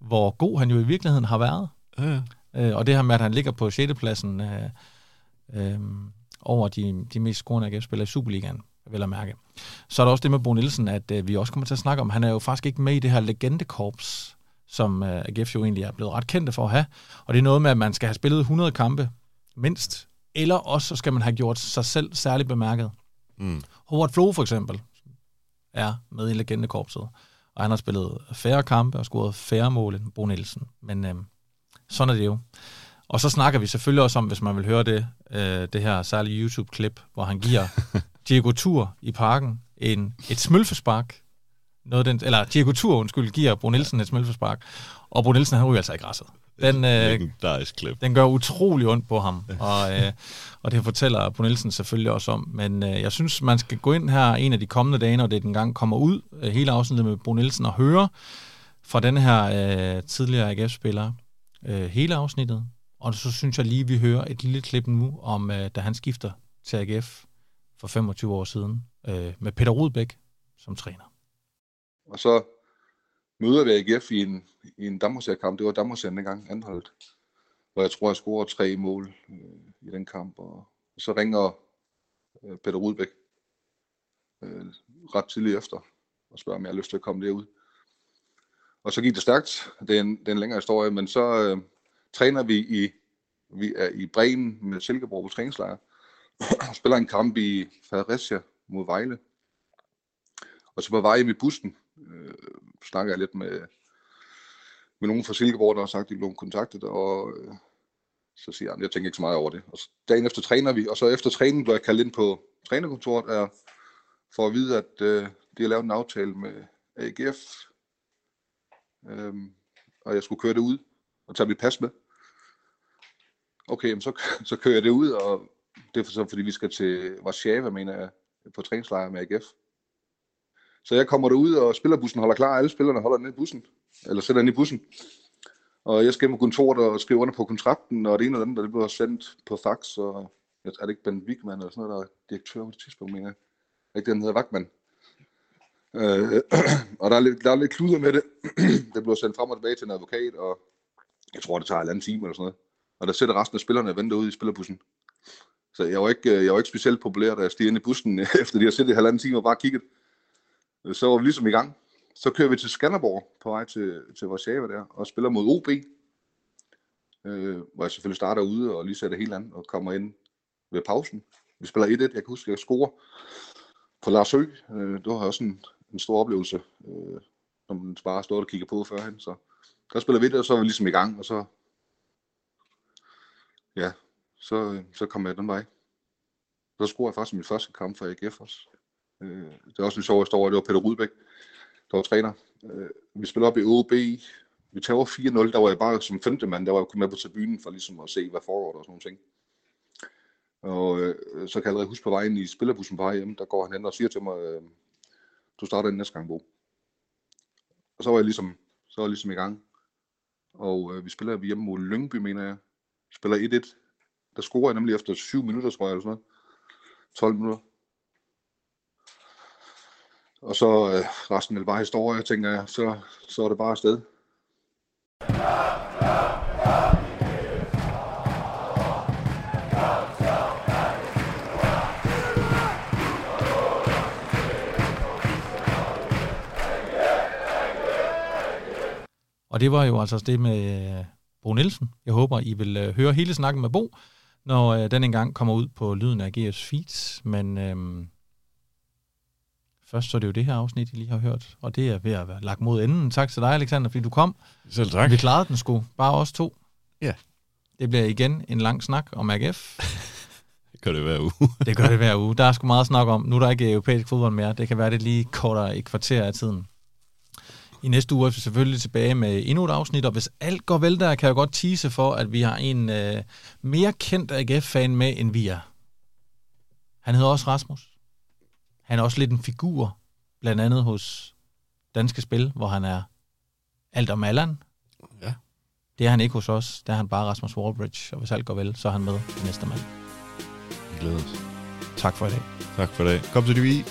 hvor god han jo i virkeligheden har været. Ja. Øh, og det her med, at han ligger på 6. pladsen øh, øh, over de, de mest scorende AGF-spillere i Superligaen, vil jeg mærke. Så er der også det med Bo Nielsen, at øh, vi også kommer til at snakke om, han er jo faktisk ikke med i det her legendekorps, som øh, AGF jo egentlig er blevet ret kendte for at have. Og det er noget med, at man skal have spillet 100 kampe mindst, eller også så skal man have gjort sig selv særligt bemærket. Mm. Howard Flo for eksempel er med i legendekorpset, og han har spillet færre kampe og scoret færre mål end Bo Nielsen. Men øh, sådan er det jo. Og så snakker vi selvfølgelig også om, hvis man vil høre det, øh, det her særlige YouTube-klip, hvor han giver Diego Tur i parken en, et smølfespark. Noget den, eller Diego Tur, undskyld, giver Bo Nielsen et smølfespark. Og Bo Nielsen, han ryger altså i græsset. Den, øh, klip. den gør utrolig ondt på ham, og, øh, og det fortæller Bo Nielsen selvfølgelig også om. Men øh, jeg synes, man skal gå ind her en af de kommende dage, når det den gang kommer ud, øh, hele afsnittet med Bo Nielsen, og høre fra den her øh, tidligere AGF-spiller øh, hele afsnittet. Og så synes jeg lige, vi hører et lille klip nu om, øh, da han skifter til AGF for 25 år siden, øh, med Peter Rudbæk som træner. Og så møder vi AGF i en, i en kamp Det var Danmarksserien dengang, anholdt. Hvor jeg tror, jeg scorer tre mål øh, i den kamp. Og, og så ringer øh, Peter Rudbæk øh, ret tidligt efter og spørger, om jeg har lyst til at komme derud. Og så gik det stærkt. Det er en, det er en længere historie, men så øh, træner vi i, vi er i Bremen med Silkeborg på træningslejr. Spiller en kamp i Fredericia mod Vejle. Og så på vej hjem i bussen, øh, snakker jeg lidt med, med nogen fra Silkeborg, der har sagt, at de blev kontaktet, og øh, så siger han, jeg tænker ikke så meget over det. Og så, dagen efter træner vi, og så efter træningen blev jeg kaldt ind på trænerkontoret er, for at vide, at øh, de har lavet en aftale med AGF, øh, og jeg skulle køre det ud og tage mit pas med. Okay, så, så kører jeg det ud, og det er for så, fordi vi skal til Warszawa, mener jeg, på træningslejr med AGF. Så jeg kommer derud, og spillerbussen holder klar. Alle spillerne holder ned i bussen, eller sætter ind i bussen. Og jeg skal på kontoret og skrive under på kontrakten, og det ene og det andet, det bliver sendt på fax, og er det ikke Ben Wigman eller sådan noget, der er direktør på det tidspunkt, mener jeg. Er ikke den hedder Wagman. Øh, og der er, lidt, der er lidt kluder med det. det bliver sendt frem og tilbage til en advokat, og jeg tror, det tager en anden time eller sådan noget. Og der sætter resten af spillerne og venter ude i spillerbussen. Så jeg var ikke, øh, jeg var ikke specielt populær, da jeg steg ind i bussen, efter de har siddet i halvanden time og bare kigget. Så var vi ligesom i gang. Så kører vi til Skanderborg på vej til, til Warszawa der, og spiller mod OB. Øh, hvor jeg selvfølgelig starter ude og lige sætter helt andet og kommer ind ved pausen. Vi spiller 1-1, jeg kan huske, jeg scorer på Lars Høgh. Øh, det var også en, en stor oplevelse, øh, når man bare stod og kigger på førhen. Så der spiller vi det, og så er vi ligesom i gang, og så, ja, så, øh, så kom jeg den vej. Så scorer jeg faktisk min første kamp for AGF også. Øh, det er også en sjov historie, det var Peter Rudbæk, der var træner. Øh, vi spillede op i OB, vi tager 4-0, der var jeg bare som femte mand, der var jeg kommet med på tribunen for ligesom at se, hvad foregår der og sådan nogle ting. Og øh, så kan jeg allerede huske på vejen i spillerbussen på hjem, der går han hen og siger til mig, øh, du starter den næste gang, Bo. Og så var jeg ligesom, så var jeg ligesom i gang. Og øh, vi spiller hjemme mod Lyngby, mener jeg. Spiller 1-1. Der scorer jeg nemlig efter 7 minutter, tror jeg, eller sådan noget. 12 minutter. Og så øh, resten er bare historie, tænker jeg. Så, så er det bare afsted. Og det var jo altså det med øh, Bo Nielsen. Jeg håber, I vil øh, høre hele snakken med Bo, når øh, den engang kommer ud på lyden af GS Feeds. Men øhm, først så er det jo det her afsnit, I lige har hørt, og det er ved at være lagt mod enden. Tak til dig, Alexander, fordi du kom. Selv tak. Vi klarede den sgu. Bare os to. Ja. Det bliver igen en lang snak om AGF. Det gør det hver uge. Det gør det hver uge. Der er sgu meget snak om. Nu er der ikke europæisk fodbold mere. Det kan være, det lige kortere et kvarter af tiden. I næste uge er vi selvfølgelig tilbage med endnu et afsnit, og hvis alt går vel der, kan jeg godt tease for, at vi har en øh, mere kendt AGF-fan med, end vi er. Han hedder også Rasmus. Han er også lidt en figur, blandt andet hos Danske Spil, hvor han er alt om Allan. Ja. Det er han ikke hos os. Der er han bare Rasmus Wallbridge, og hvis alt går vel, så er han med i næste mand. Vi glæder os. Tak for i dag. Tak for i dag. Kom til det vi.